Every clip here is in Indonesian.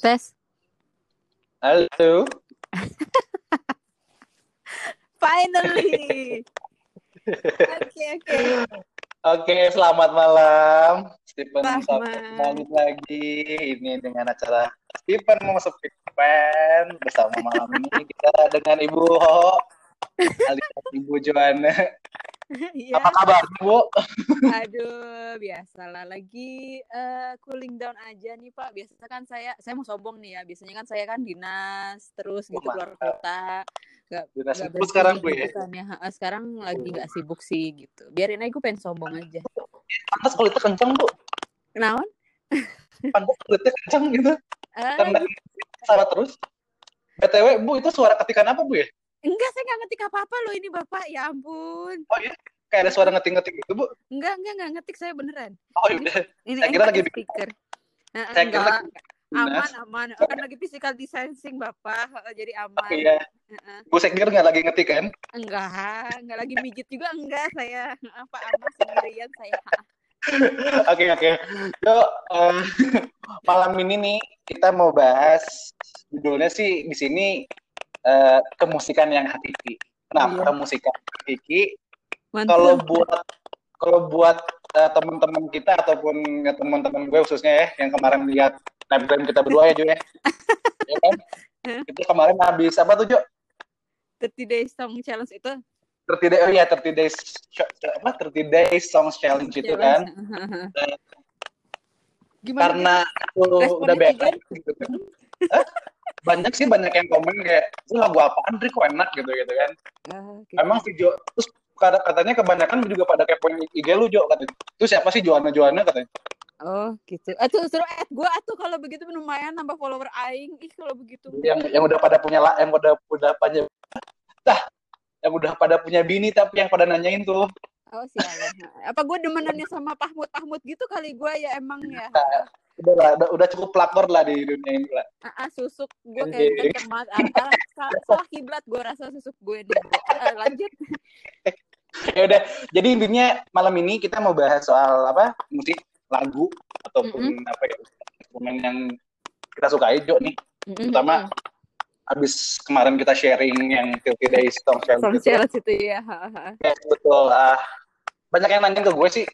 Tes. Halo. Finally. Oke, oke. Oke, selamat malam. Stephen balik lagi. Ini dengan acara Stephen mau masuk Pen bersama malam ini kita dengan Ibu Ho alias Ibu Joanna. Iya. Apa kabar, Bu? Aduh, biasalah lagi eh, cooling down aja nih, Pak. Biasanya kan saya saya mau sombong nih ya. Biasanya kan saya kan dinas terus gitu keluar kota. Gak, Dinas gak ibu berhenti sekarang, Bu, gitu ya? Ha, Sekarang lagi nggak sibuk sih gitu. Biarin aja gue pengen sombong aja. Pantas kulitnya kencang, Bu. Kenaon? Pantas kulitnya kencang gitu. Eh, Karena salah terus. BTW, Bu, itu suara ketikan apa, Bu ya? Enggak, saya nggak ngetik apa-apa loh ini Bapak. Ya ampun. Oh iya, kayak ada suara ngetik-ngetik gitu, Bu. Enggak, enggak, enggak ngetik saya beneran. Oh iya. Ini Saya ini kira lagi- speaker. Nah, Saya kira lagi aman aman kan lagi physical distancing bapak jadi aman Oke, ya. Heeh. Bu, saya kira nggak lagi ngetik kan? enggak enggak lagi mijit juga enggak saya apa aman sendirian saya Oke oke. Yo, eh, malam ini nih kita mau bahas judulnya sih di sini eh, kemusikan yang hakiki. Kenapa Iya. kemusikan hakiki? Kalau buat kalau buat eh, teman-teman kita ataupun ya, teman-teman gue khususnya ya yang kemarin lihat snapgram kita berdua ya Jo ya. ya kan? Itu kemarin habis apa tuh Jo? 30 days song challenge itu 30 days, oh iya 30 days apa 30 days songs challenge itu kan. Challenge. gimana karena aku Respon udah bebas gitu kan. Banyak sih banyak yang komen kayak ini lagu apaan Dri kok enak? Gitu gitu kan. Ah, gitu. emang video terus kata katanya kebanyakan juga pada kepoin IG lu Jo katanya. Itu siapa sih? Joanna Joanna katanya. Oh gitu. Atuh suruh add gua atuh kalau begitu lumayan nambah follower aing. Ih kalau begitu. Yang yang udah pada punya la- yang udah udah punya dah yang udah pada punya bini tapi yang pada nanyain tuh. Oh sialan. Apa gua demenannya sama Pahmut Pahmut gitu kali gua ya emang ya udah lah, udah, udah cukup pelakor lah di dunia ini lah Ah, ah, susuk gue kayak banget. Ah, ah, sa- salah kiblat gue rasa susuk gue nih. Ah, lanjut. ya udah jadi intinya malam ini kita mau bahas soal apa musik lagu ataupun apa ya instrumen yang kita sukai Jo nih Pertama, habis kemarin kita sharing yang 30 Days Song Challenge Song itu. ya. Ya, betul. Ah, banyak yang nanya ke gue sih,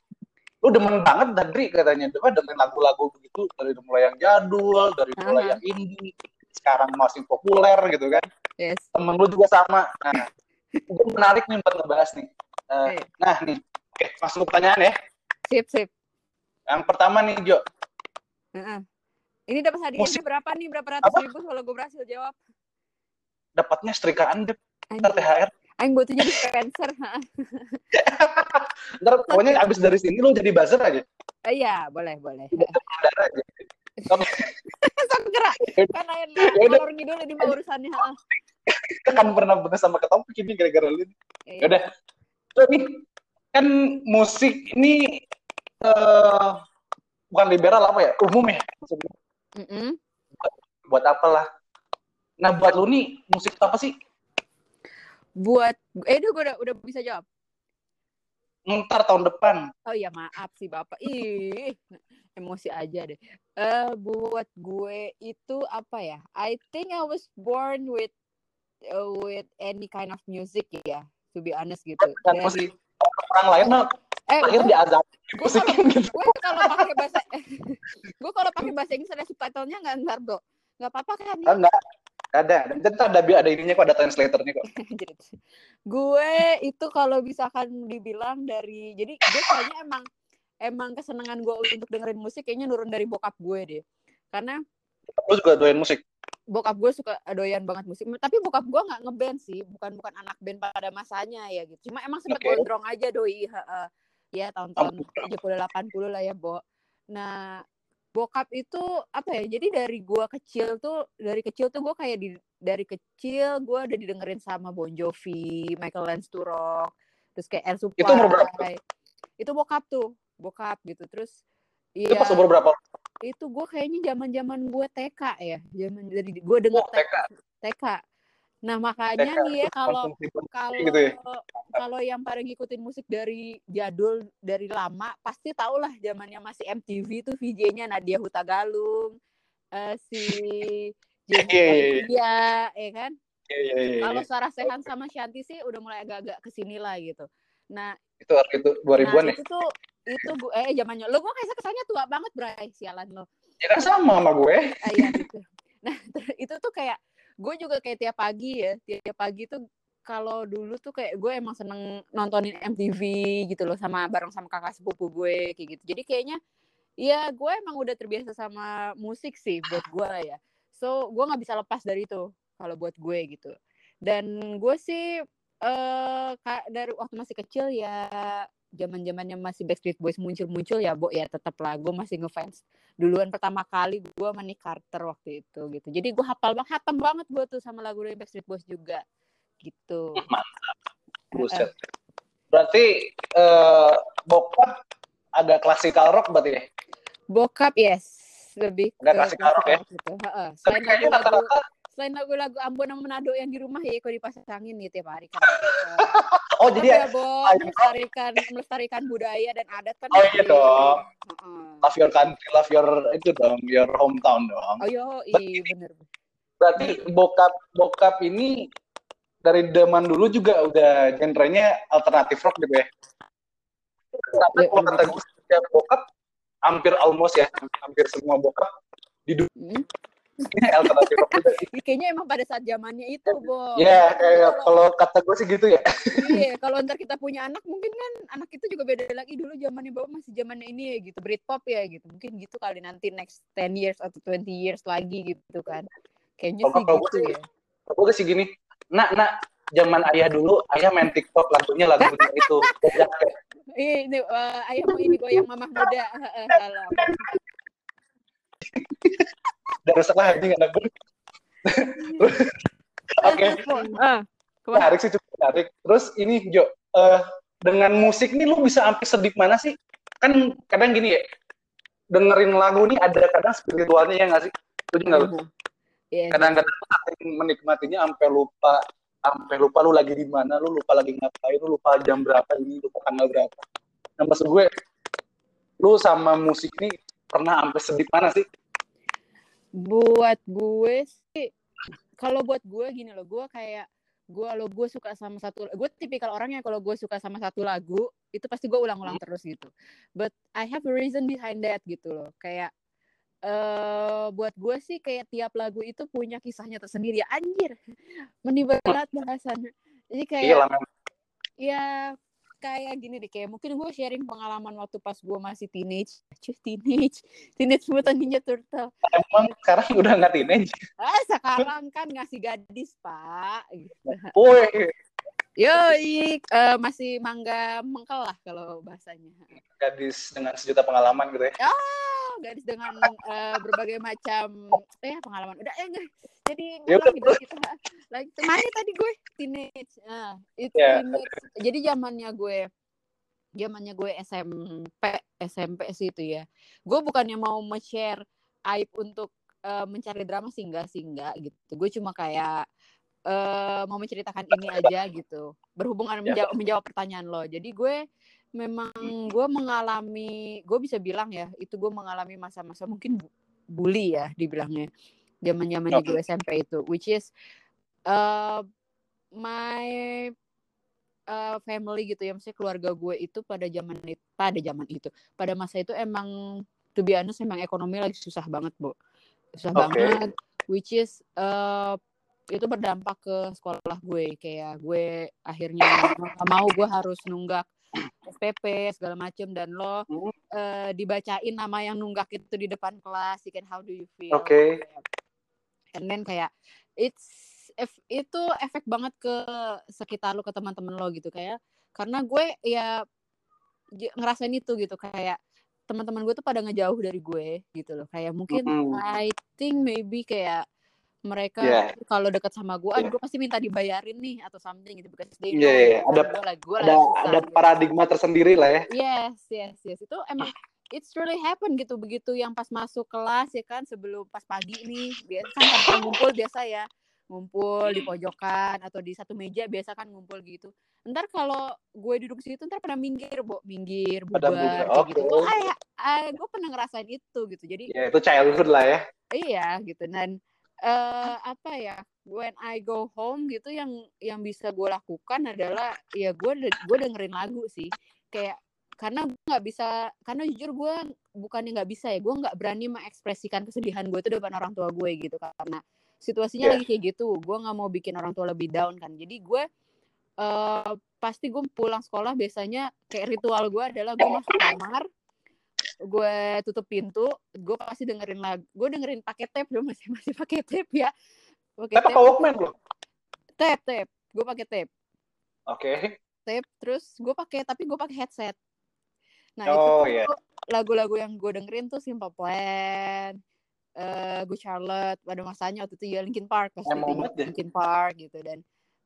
lu demen banget Dadri katanya. Demen dengerin lagu-lagu begitu dari mulai yang jadul, dari mulai Aha. yang indie, sekarang masih populer gitu kan. Yes. Temen lu juga sama. Nah, itu menarik nih buat ngebahas nih. Eh, Oke. Nah nih, oke, masuk pertanyaan ya. Sip, sip. Yang pertama nih Jo, Heeh. Ini dapat hadiahnya Musik- berapa nih? Berapa ratus Apa? ribu kalau gue berhasil jawab? dapatnya setrikaan deh, ntar. THR. Aing butuh jadi Spencer. ha. Ntar pokoknya abis dari sini lu jadi buzzer aja. Eh, Iya, boleh, boleh. Darah aja. Sang gerak. Kan lain Ya ngalor ngidul mah urusannya. kita kan pernah bener sama ketopik ini gara-gara lu. Eh, Ya udah. Nih, kan musik ini eh bukan liberal apa ya? Umum ya. Maksudnya, mm-mm. Buat apalah. Nah, buat lu nih musik apa sih? Buat eh gue udah udah bisa jawab. Ntar tahun depan. Oh iya maaf sih bapak. Ih emosi aja deh. Eh buat gue itu apa ya? I think I was born with uh, with any kind of music ya. To be honest gitu. Dan Dari- musik orang lain mah eh lahir di azab. gue kalau gitu. gue kalau pakai bahasa gue kalau pakai bahasa Inggris ada subtitlenya nggak ntar do. Nggak apa-apa kan? Enggak. Ada. Ntar ada ada ininya kok, ada translatornya kok. Jadi, gue itu kalau misalkan dibilang dari jadi gue kayaknya emang emang kesenangan gue untuk dengerin musik kayaknya nurun dari bokap gue deh karena Lu juga doyan musik. bokap gue suka doyan banget musik tapi bokap gue nggak ngeband sih bukan bukan anak band pada masanya ya gitu cuma emang sempet Oke. gondrong aja doi heeh. ya tahun-tahun 70 80 lah ya Bo nah bokap itu apa ya jadi dari gue kecil tuh dari kecil tuh gue kayak di dari kecil gue udah didengerin sama Bon Jovi Michael Lance Turok terus kayak Air Supply Itu umur berapa? itu bokap tuh bokap gitu terus Itu iya pas umur berapa? itu gue kayaknya zaman zaman gue TK ya zaman dari gue denger Oh, TK. TK nah makanya nih ya kalau kalau gitu ya? kalau yang pada ngikutin musik dari jadul dari lama pasti tau lah zamannya masih MTV tuh VJ-nya Nadia Hutagalung uh, si James yeah, yeah, yeah. ya kan? Yeah, yeah, yeah, kalau Sarah Sehan sama Shanti sih udah mulai agak-agak ke sini lah gitu. Nah itu itu 2000-an nah, ya? itu tuh itu gue eh zamannya. Lo gue kayak kesannya tua banget Bray sialan lo. Ya kan sama sama gue. Ah, iya gitu. Nah itu tuh kayak gue juga kayak tiap pagi ya tiap pagi tuh kalau dulu tuh kayak gue emang seneng nontonin MTV gitu loh sama bareng sama kakak sepupu gue kayak gitu. Jadi kayaknya ya gue emang udah terbiasa sama musik sih buat gue ya. So gue nggak bisa lepas dari itu kalau buat gue gitu. Dan gue sih eh uh, dari waktu masih kecil ya zaman zamannya masih Backstreet Boys muncul-muncul ya bo ya tetap lah gue masih ngefans. Duluan pertama kali gue mani Carter waktu itu gitu. Jadi gue hafal banget hatam banget gue tuh sama lagu dari Backstreet Boys juga gitu. Mantap. Buset. Berarti uh, bokap agak klasikal rock berarti ya? Bokap yes. Lebih agak klasikal rock ya? gitu. Uh, selain lagu-lagu selain lagu-lagu Ambon sama Manado yang di rumah ya kalau dipasangin nih tiap hari kan. oh jadi ya, Bo, melestarikan melestarikan budaya dan adat kan. Oh iya dong. Uh-uh. Love your country, love your itu dong, your hometown dong. Oh yo, iya bener. Berarti bokap bokap ini dari zaman dulu juga udah genrenya alternatif rock gitu ya. Tapi ya, kalau kata gue setiap bokap hampir almost ya, hampir semua bokap di dunia hmm? alternatif juga Kayaknya emang pada saat zamannya itu, Bo. Iya, kayak kalau kata gue sih gitu ya. Iya, kalau ntar kita punya anak mungkin kan anak itu juga beda lagi dulu zamannya Bapak masih zamannya ini ya gitu, Britpop ya gitu. Mungkin gitu kali nanti next 10 years atau 20 years lagi gitu kan. Kayaknya sih gitu sih, ya. Gue sih gini, nak, nak, zaman ayah dulu, ayah main TikTok lagunya lagu itu. ini uh, ayah mau ini goyang mamah muda. Udah rusak lah anjing anak gue. Oke. Ah, menarik sih cukup menarik. Terus ini Jo, uh, dengan musik nih lu bisa sampai sedih mana sih? Kan kadang gini ya, dengerin lagu nih ada kadang spiritualnya ya nggak sih? Setuju nggak lu? Yeah. Kadang-kadang menikmatinya sampai lupa sampai lupa lu lagi di mana, lu lupa lagi ngapain, lu lupa jam berapa ini, lupa tanggal berapa. Nah maksud gue, lu sama musik nih pernah sampai sedih mana sih? Buat gue sih kalau buat gue gini loh gue kayak gue lo gue suka sama satu gue tipikal orang yang kalau gue suka sama satu lagu itu pasti gue ulang-ulang hmm. terus gitu. But I have a reason behind that gitu loh. Kayak uh, buat gue sih kayak tiap lagu itu punya kisahnya tersendiri. Ya anjir menibat bahasannya. Jadi kayak ya kayak gini deh kayak mungkin gue sharing pengalaman waktu pas gue masih teenage cuy teenage teenage mutant ninja turtle emang sekarang udah nggak teenage ah sekarang kan ngasih gadis pak gitu. Yo, uh, masih mangga mengkel lah kalau bahasanya. Gadis dengan sejuta pengalaman gitu ya. Oh, gadis dengan uh, berbagai macam eh pengalaman. Udah ya guys. Jadi ngulang hidup kita. Lagi mana tadi gue teenage. Nah, itu yeah. teenage. Jadi zamannya gue zamannya gue SMP SMP sih itu ya. Gue bukannya mau share aib untuk uh, mencari drama sih enggak sih enggak gitu. Gue cuma kayak uh, mau menceritakan ini aja gitu berhubungan ya. menjawab, menjawab pertanyaan lo jadi gue memang gue mengalami gue bisa bilang ya itu gue mengalami masa-masa mungkin bully ya dibilangnya zaman zamannya gue SMP itu which is uh, my uh, family gitu ya maksudnya keluarga gue itu pada zaman itu pada zaman itu pada masa itu emang to be honest emang ekonomi lagi susah banget bu susah okay. banget which is uh, itu berdampak ke sekolah gue kayak gue akhirnya nggak mau gue harus nunggak SPP segala macem dan lo uh, dibacain nama yang nunggak itu di depan kelas, you can how do you feel? Oke. Okay. And then kayak it's if, itu efek banget ke sekitar lo ke teman-teman lo gitu kayak karena gue ya ngerasain itu gitu kayak teman-teman gue tuh pada ngejauh dari gue gitu loh kayak mungkin mm -hmm. I think maybe kayak mereka yeah. kalau dekat sama gue, yeah. gue pasti minta dibayarin nih atau something gitu because they know yeah, yeah. ada gua lagi, gua ada susah, ada gitu. paradigma tersendiri lah ya. Yes, yes, yes. Itu emang it's really happen gitu begitu yang pas masuk kelas ya kan sebelum pas pagi nih biasa kan ngumpul biasa ya ngumpul di pojokan atau di satu meja biasa kan ngumpul gitu. Ntar kalau gue duduk situ ntar pernah minggir bo. Minggir bubar kayak okay. gitu gue kayak gue pernah ngerasain itu gitu. Jadi ya itu childhood lah ya. Iya gitu. Dan uh, apa ya when I go home gitu yang yang bisa gue lakukan adalah ya gue gue dengerin lagu sih. Kayak karena gue nggak bisa karena jujur gue bukannya nggak bisa ya gue nggak berani mengekspresikan kesedihan gue itu depan orang tua gue gitu karena situasinya yeah. lagi kayak gitu gue nggak mau bikin orang tua lebih down kan. Jadi gue uh, pasti gue pulang sekolah biasanya kayak ritual gue adalah gue masuk kamar gue tutup pintu gue pasti dengerin lagu gue dengerin pakai tape dong masih masih pakai tape ya. Pakai tape Walkman lo tape tape gue pakai tape oke. Okay. tape terus gue pakai tapi gue pakai headset nah oh, itu yeah. lagu-lagu yang gue dengerin tuh Simple Plan uh, gue Charlotte pada masanya waktu itu ya Linkin Park pasti Linkin Park gitu. Dan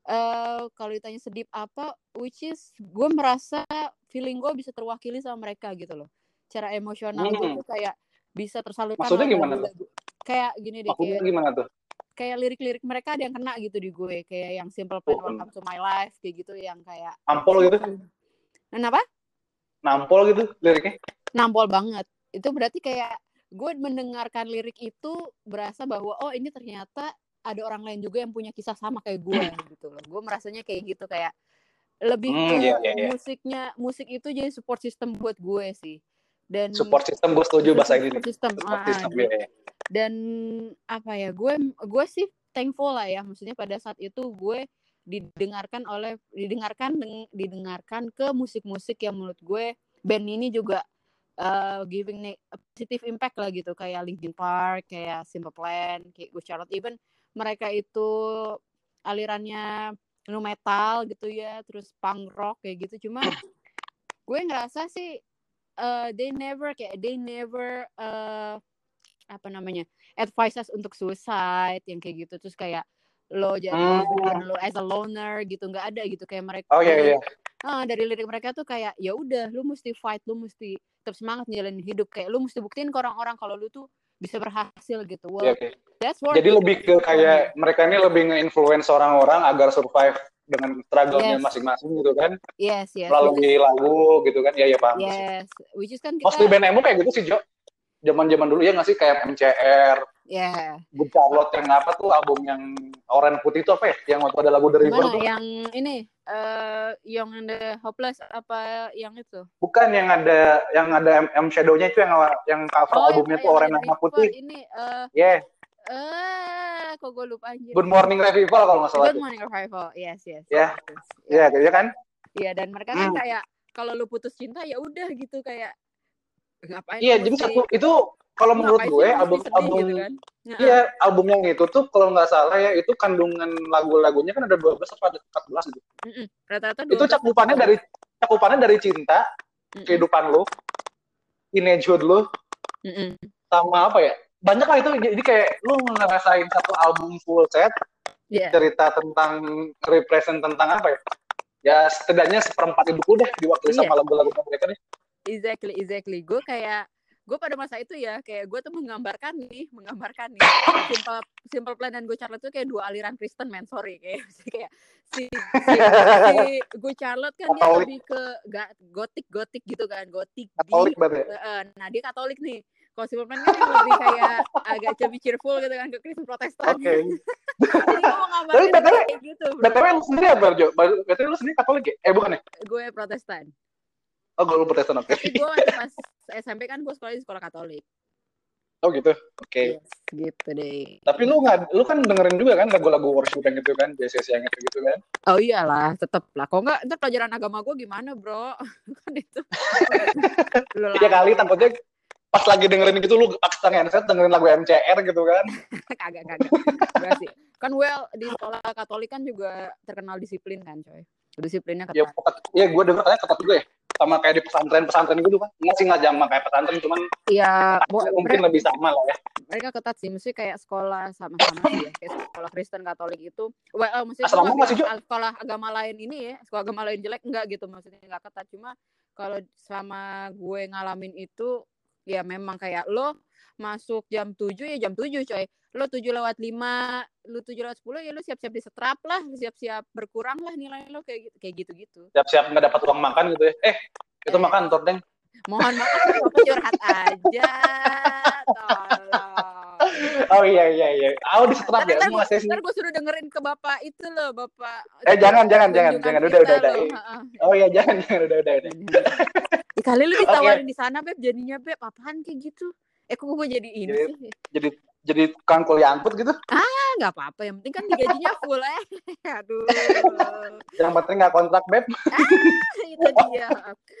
uh, kalau ditanya sedip apa which is gue merasa feeling gue bisa terwakili sama mereka gitu loh. Cara emosional hmm. gue tuh kayak bisa tersalurkan maksudnya gimana tuh? kayak gini deh maksudnya kayak, gimana tuh? kayak lirik-lirik mereka ada yang kena gitu di gue. Kayak yang simple plan oh. welcome to my life kayak gitu yang kayak nampol gitu? Kenapa nampol gitu liriknya? Nampol banget. Itu berarti kayak gue mendengarkan lirik itu berasa bahwa oh ini ternyata ada orang lain juga yang punya kisah sama kayak gue gitu loh. Gue merasanya kayak gitu kayak lebih hmm, ke yeah, yeah, yeah. musiknya musik itu jadi support system buat gue sih. Dan support system gue setuju bahasa ini support system, support ah, system ya, ya. dan apa ya gue gue sih thankful lah ya. Maksudnya pada saat itu gue didengarkan oleh didengarkan didengarkan ke musik-musik yang menurut gue band ini juga uh, giving positive impact lah gitu. Kayak Linkin Park kayak Simple Plan kayak gue Charlotte. Even mereka itu alirannya nu metal gitu ya terus punk rock kayak gitu. Cuma gue ngerasa sih uh, they never kayak they never uh, apa namanya advice us untuk suicide yang kayak gitu. Terus kayak lo jadi hmm. lo as a loner gitu nggak ada gitu kayak mereka oh iya iya uh, dari lirik mereka tuh kayak ya udah lu mesti fight lu mesti tetap semangat jalanin hidup kayak lu mesti buktiin ke orang-orang kalau lu tuh bisa berhasil gitu well, yeah, okay. that's jadi lebih ke kayak mereka ini lebih nge-influence orang-orang agar survive dengan struggle-nya yes. masing-masing gitu kan. Yes, yes. Melalui is... lagu gitu kan. Ya ya paham. Yes. Which is kan kita Mostly band emo kayak gitu sih, Jo. Zaman-zaman dulu ya nggak sih kayak MCR. Yeah. Good Charlotte yang apa tuh album yang Orange Putih itu apa ya? Yang waktu ada lagu The River tuh. yang ini uh, Young and the Hopeless apa yang itu? Bukan yang ada yang ada M, Shadow-nya itu yang yang cover oh, albumnya tuh Orange sama Putih. Ini uh, yeah. Eh, kok gue lupa aja. Good Morning Revival kalau nggak salah. Good Morning Revival, yes, yes. Ya, ya, ya kan? Iya, dan mereka kan hmm. kayak kalau lu putus cinta ya udah gitu kayak ngapain? Iya, jadi satu itu kalau menurut gue album album gitu kan? Iya, album yang itu tuh kalau nggak salah ya itu kandungan lagu-lagunya kan ada 12 atau ada 14 gitu. Rata-rata Itu cakupannya dari cakupannya dari cinta, Mm-mm. kehidupan lu, teenagehood lu, Mm-mm. sama apa ya? banyak lah itu jadi kayak lu ngerasain satu album full set yeah. cerita tentang represent tentang apa ya ya setidaknya seperempat hidup udah diwakili yeah. sama lagu-lagu mereka nih exactly exactly gue kayak gue pada masa itu ya kayak gue tuh menggambarkan nih menggambarkan nih simple simple plan dan gue Charlotte tuh kayak dua aliran Kristen man sorry kayak kayak si, si, si gue Charlotte kan Katolik. dia lebih ke gotik gotik gitu kan gotik Katolik di, uh, nah dia Katolik nih kalau Simple Plan kan lebih kayak agak lebih cheerful gitu kan ke Kristen Protestan. Okay. Jadi gue mau kayak gitu. BTW lu sendiri apa, Jo? BTW lu sendiri Katolik ya? Eh, bukan ya? Gue Protestan. Oh, gue Protestan, oke. Okay. Gue pas SMP kan gue sekolah di sekolah Katolik. Oh gitu, oke. Okay. Yes, gitu deh. Tapi lu nggak, lu kan dengerin juga kan lagu-lagu worship yang gitu kan, JCC yang gitu, gitu kan? Oh iyalah, tetep lah. Kok nggak, ntar pelajaran agama gue gimana bro? kan itu. Tiga kali takutnya pas lagi dengerin gitu lu paksa headset dengerin lagu MCR gitu kan kagak kagak enggak sih kan well di sekolah Katolik kan juga terkenal disiplin kan coy disiplinnya ketat ya, ya gue denger katanya ketat juga ya sama kayak di pesantren-pesantren gitu kan nggak sih nggak sama kayak pesantren cuman iya mungkin mereka, lebih sama lah ya. mereka ketat sih mesti kayak sekolah sama-sama sih ya kayak sekolah Kristen Katolik itu well, uh, maksudnya sekolah, masih sekolah agama lain ini ya sekolah agama lain jelek enggak gitu maksudnya nggak ketat. Cuma kalau sama gue ngalamin itu ya memang kayak lo masuk jam 7 ya jam 7 coy lo tujuh lewat lima lu tujuh lewat sepuluh ya lu siap-siap disetrap lah siap-siap berkurang lah nilai lo kayak gitu kayak gitu gitu siap-siap nggak dapat uang makan gitu ya. Eh itu eh. makan tuh deng mohon maaf aku curhat aja tolong. Oh iya iya iya. Aku disetrap ya semua sesi. ntar gue suruh dengerin ke bapak itu loh bapak. Eh jangan jangan jangan jangan. Udah udah udah oh iya jangan jangan. Udah udah udah. Kali lu ditawarin di sana beb. Jadinya beb apaan kayak gitu? Eh kok gue jadi ini jadi, sih? jadi jadi tukang kuliah angkut gitu? Ah nggak apa-apa yang penting kan digajinya full eh aduh. Yang penting nggak kontrak beb. Ah, itu dia.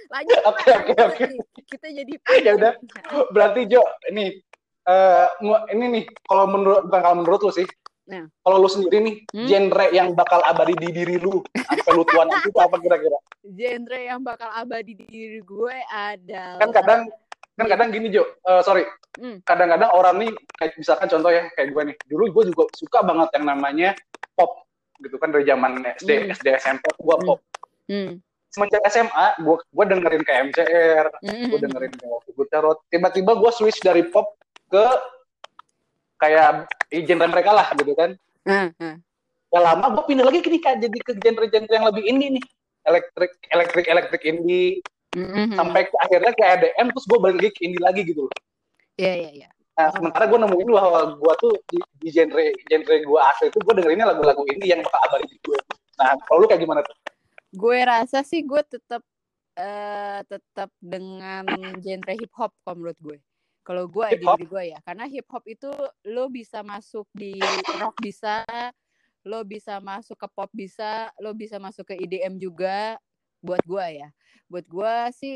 Lanjut oke oke oke. Kita jadi ya udah. Berarti Jo ini uh, ini nih kalau menurut bukan kalau menurut lu sih. Nah. Kalau lu sendiri nih, hmm? genre yang bakal abadi di diri lu sampai lu tua nanti itu apa kira-kira? Genre yang bakal abadi di diri gue adalah Kan kadang kan kadang gini Jo, uh, sorry. Hmm. Kadang-kadang orang nih kayak misalkan contoh ya kayak gue nih. Dulu gue juga suka banget yang namanya pop gitu kan dari zaman SD, hmm. SD SMP gue hmm. pop. Hmm. Semenjak SMA, gue gue dengerin kayak MCR, hmm. gue dengerin kayak Guterot. Tiba-tiba gue switch dari pop ke kayak genre mereka lah gitu kan. Hmm, hmm. Ya lama gue pindah lagi ke jadi ke genre-genre yang lebih indie nih. Elektrik, elektrik, elektrik indie. Mm-hmm. Sampai ke, akhirnya ke EDM terus gue balik lagi ke indie lagi gitu. Iya, yeah, iya, yeah, iya. Yeah. Nah, sementara gue nemuin bahwa gue tuh di, di genre genre gue asli itu gue dengerinnya lagu-lagu indie yang bakal abadi di gue. Nah, kalau lu kayak gimana tuh? Gue rasa sih gue tetap uh, tetap dengan genre hip hop kalau menurut gue. Kalau gue di diri gue ya, karena hip hop itu lo bisa masuk di rock bisa, lo bisa masuk ke pop bisa, lo bisa masuk ke EDM juga. Buat gue ya, buat gue sih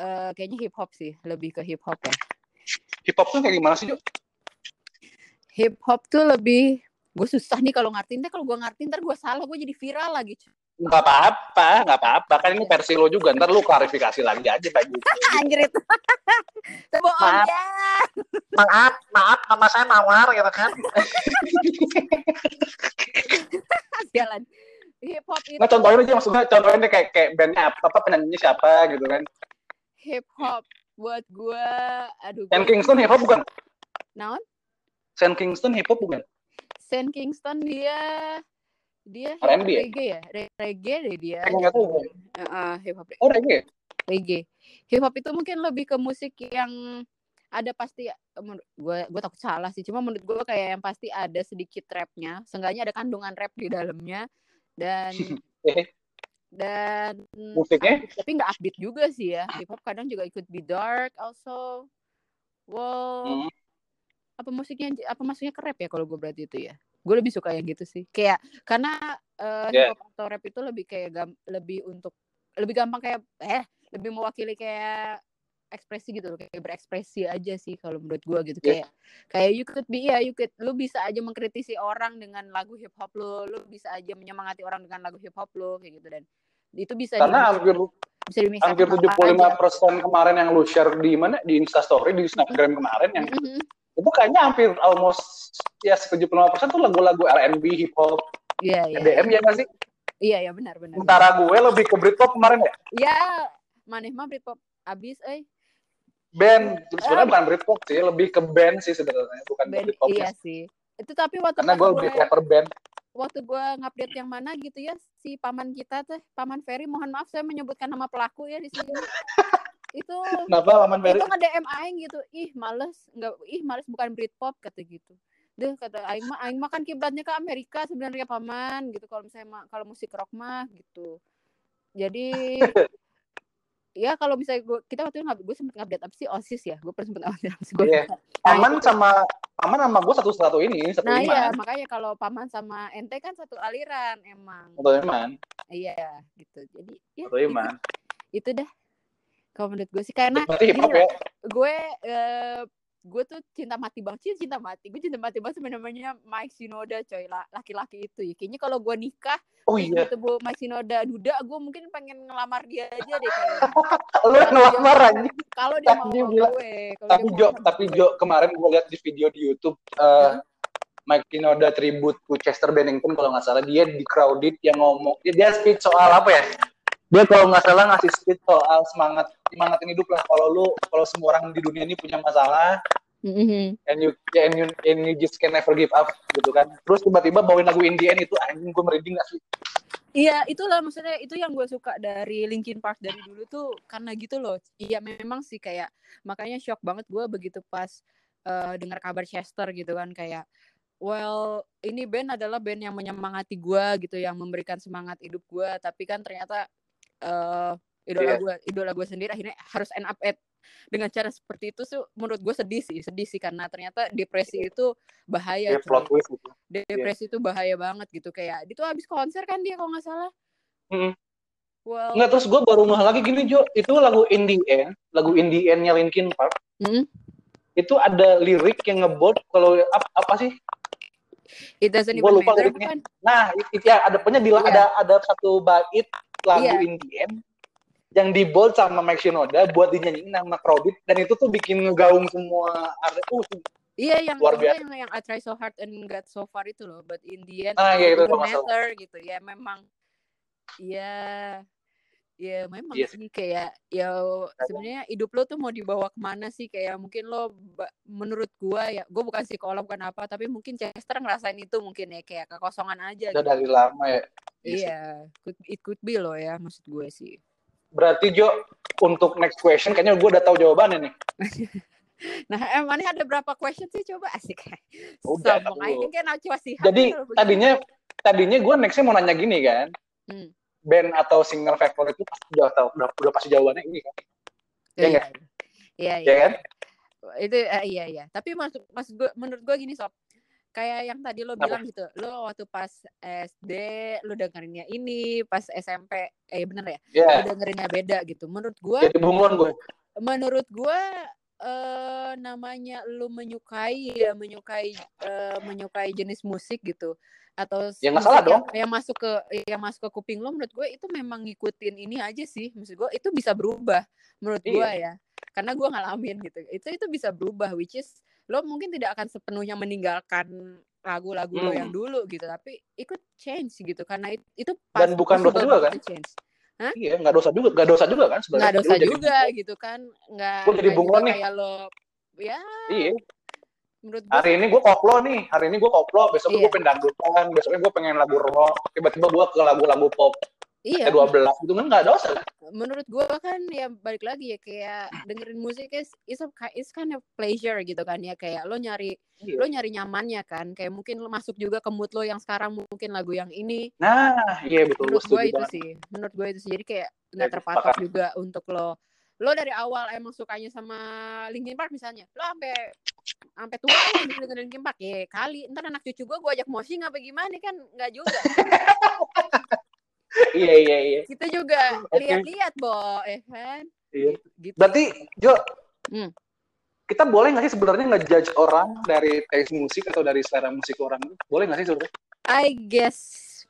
uh, kayaknya hip hop sih, lebih ke hip hop ya. Hip hop tuh kayak gimana sih, Jo? Hip hop tuh lebih gue susah nih kalau ngertiin deh kalau gue ngertiin ntar gue salah gue jadi viral lagi Gak apa-apa, gak apa-apa. Kan ini versi lo juga. Ntar lu klarifikasi lagi aja gitu. Anjir itu. maaf. ya. Maaf, maaf. Nama saya Mawar gitu kan. Jalan. Hip hop itu. Nah, contohin aja maksudnya contohin kayak kayak bandnya apa, apa penyanyinya siapa gitu kan. Hip hop buat gue, aduh. Sam Kingston hip hop bukan? Naon? Sam Kingston hip hop bukan? Sam Kingston dia dia R&B ya? reggae ya reggae deh dia nggak tahu uh, hip hop oh reggae reggae hip hop itu mungkin lebih ke musik yang ada pasti gue gue takut salah sih cuma menurut gue kayak yang pasti ada sedikit rapnya seenggaknya ada kandungan rap di dalamnya dan eh. dan musiknya tapi nggak upbeat juga sih ya hip hop kadang juga ikut be dark also wow hmm. apa musiknya apa maksudnya ke rap ya kalau gue berarti itu ya gue lebih suka yang gitu sih kayak karena uh, yeah. hip hop atau rap itu lebih kayak gam lebih untuk lebih gampang kayak eh lebih mewakili kayak ekspresi gitu loh kayak berekspresi aja sih kalau menurut gue gitu yeah. kayak kayak you could be ya you could lu bisa aja mengkritisi orang dengan lagu hip hop lo lu bisa aja menyemangati orang dengan lagu hip hop lo kayak gitu dan itu bisa karena hampir bisa hampir tujuh puluh lima persen kemarin yang lu share di mana di instastory di snapgram kemarin yang mm -hmm itu kayaknya hampir almost ya 75 persen tuh lagu-lagu R&B, hip hop, yeah, yeah, EDM yeah. ya nggak sih? Iya iya benar benar. Sementara gue lebih ke Britpop kemarin ya? Iya, maneh mah Britpop abis, eh. Band, sebenarnya uh, bukan Britpop sih, lebih ke band sih sebenarnya, bukan band, Britpop. Iya sih. Itu tapi waktu karena gue lebih prefer band. Waktu gue ngupdate yang mana gitu ya, si paman kita tuh, paman Ferry, mohon maaf saya menyebutkan nama pelaku ya di sini. itu Kenapa Paman Ferry? Itu nge-DM aing gitu. Ih, males, enggak ih males bukan Britpop kata gitu. Deh kata aing mah aing mah kan kiblatnya ke Amerika sebenarnya paman gitu kalau misalnya kalau musik rock mah gitu. Jadi ya kalau misalnya gua, kita waktu itu gue sempet ngupdate apa sih? Osis ya? Gue pernah sempet ngupdate apa sih? Gue yeah. paman nah, sama paman sama gue satu satu ini satu nah iya makanya kalau paman sama ente kan satu aliran emang. Satu iman iya gitu. Jadi ya, satu iman itu, itu dah. Kalau menurut gue sih karena Berarti hip hop ya? gue uh, gue tuh cinta mati banget cinta mati. Gue cinta mati banget sama namanya Mike Shinoda coy laki-laki itu ya. Kayaknya kalau gue nikah oh iya. ketemu Mike Shinoda duda gue mungkin pengen ngelamar dia aja deh kayak lu ngelamar aja kalau dia mau gue tapi Jo tapi Jo kemarin gue lihat di video di YouTube uh, Mike Shinoda tribute to Chester Bennington kalau nggak salah. Dia di crowded yang ngomong dia, dia speech soal apa ya dia kalau nggak salah ngasih speech soal semangat semangatin hidup lah kalau lu kalau semua orang di dunia ini punya masalah Mm-hmm. And you and you and you just can never give up gitu kan. Terus tiba-tiba bawain lagu Indian itu anjing gue merinding gak sih? Iya, itulah maksudnya itu yang gue suka dari Linkin Park dari dulu tuh karena gitu loh. Iya memang sih kayak makanya shock banget gue begitu pas uh, dengar kabar Chester gitu kan kayak well ini band adalah band yang menyemangati gue gitu yang memberikan semangat hidup gue tapi kan ternyata uh, idola yeah. gue idola gue sendiri akhirnya harus end up at dengan cara seperti itu tuh menurut gue sedih sih sedih sih karena ternyata depresi itu bahaya yeah, plot twist gitu. depresi yeah. itu bahaya banget gitu kayak itu habis konser kan dia kalau nggak salah mm. well, nggak terus gue baru ngeh lagi gini Jo itu lagu Indie End lagu Indie Endnya Linkin Park mm. itu ada lirik yang ngebot kalau apa, apa sih It doesn't even lupa matter, kan? Nah, itu ya ada punya yeah. ada ada satu bait lagu yeah. Indie End yang di bold sama Mike Shinoda buat dinyanyiin nama Crowded dan itu tuh bikin ngegaung semua uh, Iya yang luar biasa. yang yang I try so hard and got so far itu loh, but in the end ah, iya, itu matter gitu ya memang ya ya memang yes. sih kayak ya sebenarnya hidup lo tuh mau dibawa ke mana sih kayak mungkin lo menurut gua ya gua bukan psikolog bukan apa tapi mungkin Chester ngerasain itu mungkin ya kayak kekosongan aja udah gitu. dari lama ya iya could, it could be lo ya maksud gue sih Berarti Jo, untuk next question, kayaknya gue udah tahu jawabannya nih. nah, emangnya ada berapa question sih coba asik. Udah. Sombong aja kan. Jadi tadinya tadinya gue nextnya mau nanya gini kan. Hmm. Band atau singer favorit itu pasti udah tahu, udah, udah pasti jawabannya ini kan. Iya, iya. Iya, iya. kan? Itu uh, iya iya. Tapi maksud maksud gue menurut gue gini sob kayak yang tadi lo bilang gitu lo waktu pas SD lo dengerinnya ini pas SMP eh bener ya? Yeah. lo dengerinnya beda gitu. Menurut gue jadi bunglon gue menurut gue uh, namanya lo menyukai ya menyukai uh, menyukai jenis musik gitu atau ya, salah dong. yang, yang masuk ke yang masuk ke kuping lo menurut gue itu memang ngikutin ini aja sih. Maksud gue itu bisa berubah menurut iya. gue ya. Karena gue ngalamin gitu. Itu itu bisa berubah which is lo mungkin tidak akan sepenuhnya meninggalkan lagu-lagu hmm. lo yang dulu gitu tapi ikut change gitu karena itu pas dan bukan dosa juga kan change. Hah? Iya, nggak dosa juga, nggak dosa juga kan sebenarnya. Nggak dosa juga jadi, gitu kan, nggak. Gue jadi bunglon nih. Kayak lo, ya. Iya. Menurut gue, hari ini gue koplo nih, hari ini gue koplo, besok iya. gue pengen dangdutan, besoknya gue pengen lagu rock, tiba-tiba gue ke lagu-lagu pop. Iya. Dua belas itu kan nggak dosa. Menurut gue kan ya balik lagi ya kayak dengerin musik is is, is kind of pleasure gitu kan ya kayak lo nyari iya. lo nyari nyamannya kan kayak mungkin lo masuk juga ke mood lo yang sekarang mungkin lagu yang ini. Nah iya betul. Menurut gue itu sih, menurut gue itu sih jadi kayak nggak terpatok juga untuk lo lo dari awal emang sukanya sama Linkin Park misalnya lo sampai sampai tua kan dengerin Linkin Park ya kali ntar anak cucu gue gue ajak moshing apa gimana kan nggak juga iya iya iya. Kita juga okay. lihat-lihat, Bo, ya kan? Iya. Gitu. Berarti, Jo, hmm. kita boleh nggak sih sebenarnya ngejudge orang dari taste musik atau dari selera musik orang? Boleh nggak sih sebenarnya? I guess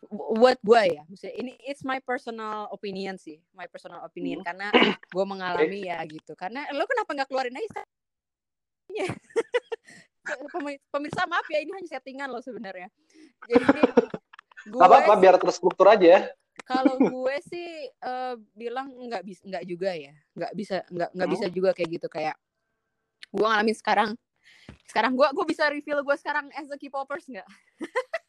buat gue ya, maksudnya ini it's my personal opinion sih, my personal opinion hmm. karena gue mengalami okay. ya gitu. Karena lo kenapa nggak keluarin aja? Pemirsa maaf ya ini hanya settingan lo sebenarnya. Jadi gue apa-apa biar terstruktur aja kalau gue sih uh, bilang nggak bisa nggak juga ya. Nggak bisa nggak nggak bisa juga kayak gitu. Kayak gue ngalamin sekarang. Sekarang gue gue bisa reveal gue sekarang as a K-popers nggak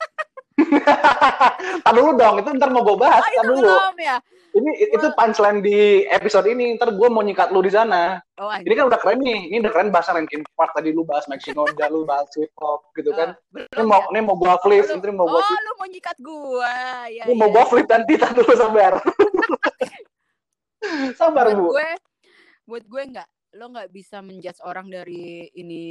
Tadi dulu dong, itu ntar mau gue bahas. Oh, dulu. Belum, ya? Ini itu punchline di episode ini. Ntar gue mau nyikat lu di sana. Oh, ini kan udah keren nih. Ini udah keren bahasa Linkin Park. Tadi lu bahas Maxinoda, lu bahas hip hop gitu kan. Uh, ini mau ya? ini mau gue flip, oh, ini mau gue. Oh, lu mau nyikat gue. Ya, ini ya. mau gue flip nanti. Tadi dulu sabar. sabar buat bu. Gue, buat gue nggak lo nggak bisa menjudge orang dari ini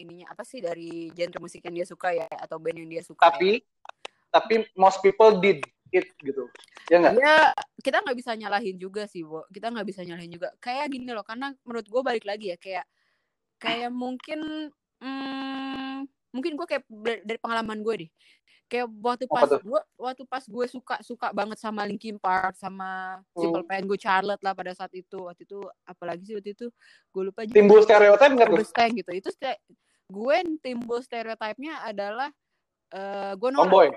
ininya apa sih dari genre musik yang dia suka ya atau band yang dia suka tapi ya tapi most people did it gitu. Ya nggak? Ya kita nggak bisa nyalahin juga sih bu kita nggak bisa nyalahin juga. Kayak gini loh karena menurut gue balik lagi ya kayak kayak mungkin hmm, mungkin gue kayak dari pengalaman gue deh. Kayak waktu pas gue waktu pas gue suka suka banget sama Linkin Park sama Simple hmm. Plan gue Charlotte lah pada saat itu. Waktu itu apalagi sih waktu itu? Gue lupa timbul stereotip nggak tuh? Gitu. Itu gue timbul stereotipnya adalah uh, gue norak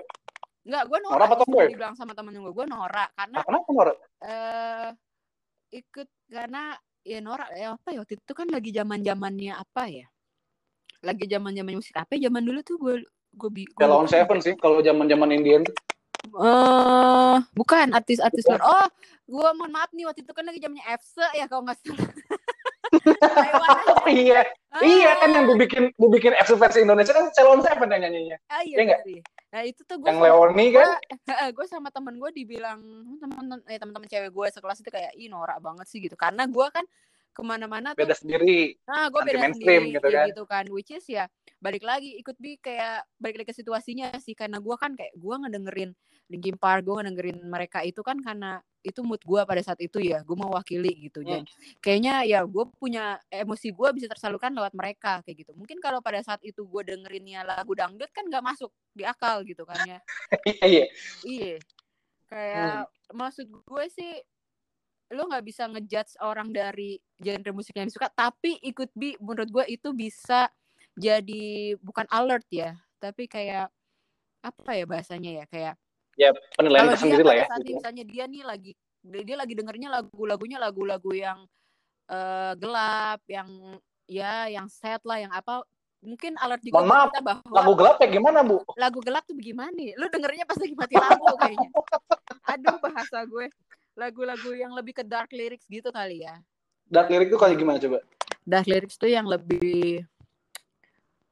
Enggak, gue norak. Norak apa tomboy? Dibilang sama temen gue, gue norak karena. Nah, kenapa norak? Eh uh, ikut karena ya norak ya apa ya waktu itu kan lagi zaman zamannya apa ya? lagi zaman zaman musik apa zaman dulu tuh gue gue bi kalau on seven sih kalau zaman zaman Indian tuh uh, bukan artis-artis luar oh gue mohon maaf nih waktu itu kan lagi zamannya FC ya kalau nggak salah oh iya ah. iya kan yang gue bikin gue bikin FC versi Indonesia kan Celon Seven yang nyanyinya ah, iya, ya iya Nah itu tuh gue yang Leoni kan? Gue sama temen gue dibilang teman-teman eh teman-teman cewek gue sekelas itu kayak ih norak banget sih gitu. Karena gue kan ke mana-mana tuh beda sendiri. Nah gue beda sendiri gitu kan. gitu kan. Which is ya balik lagi ikut bi kayak balik lagi ke situasinya sih. Karena gue kan kayak gue ngedengerin Linkin Park gue ngedengerin mereka itu kan karena itu mood gue pada saat itu ya gue mau wakili gitu. Jadi hmm. kayaknya ya gue punya emosi gue bisa tersalurkan lewat mereka kayak gitu. Mungkin kalau pada saat itu gue dengerinnya lagu dangdut kan gak masuk di akal gitu kan ya. Iya iya. Kayak hmm. maksud gue sih lo nggak bisa ngejudge orang dari genre musik yang disuka tapi ikut bi menurut gue itu bisa jadi bukan alert ya tapi kayak apa ya bahasanya ya kayak ya penilaian tersendiri lah ya saat gitu. misalnya dia nih lagi dia lagi dengernya lagu-lagunya lagu-lagu yang uh, gelap yang ya yang sad lah yang apa mungkin alert juga Mohon maaf, kita bahwa lagu gelap ya gimana bu lagu gelap tuh bagaimana lu dengernya pas lagi mati lampu kayaknya aduh bahasa gue lagu-lagu yang lebih ke dark lyrics gitu kali ya. Dark lyrics tuh kayak gimana coba? Dark lyrics tuh yang lebih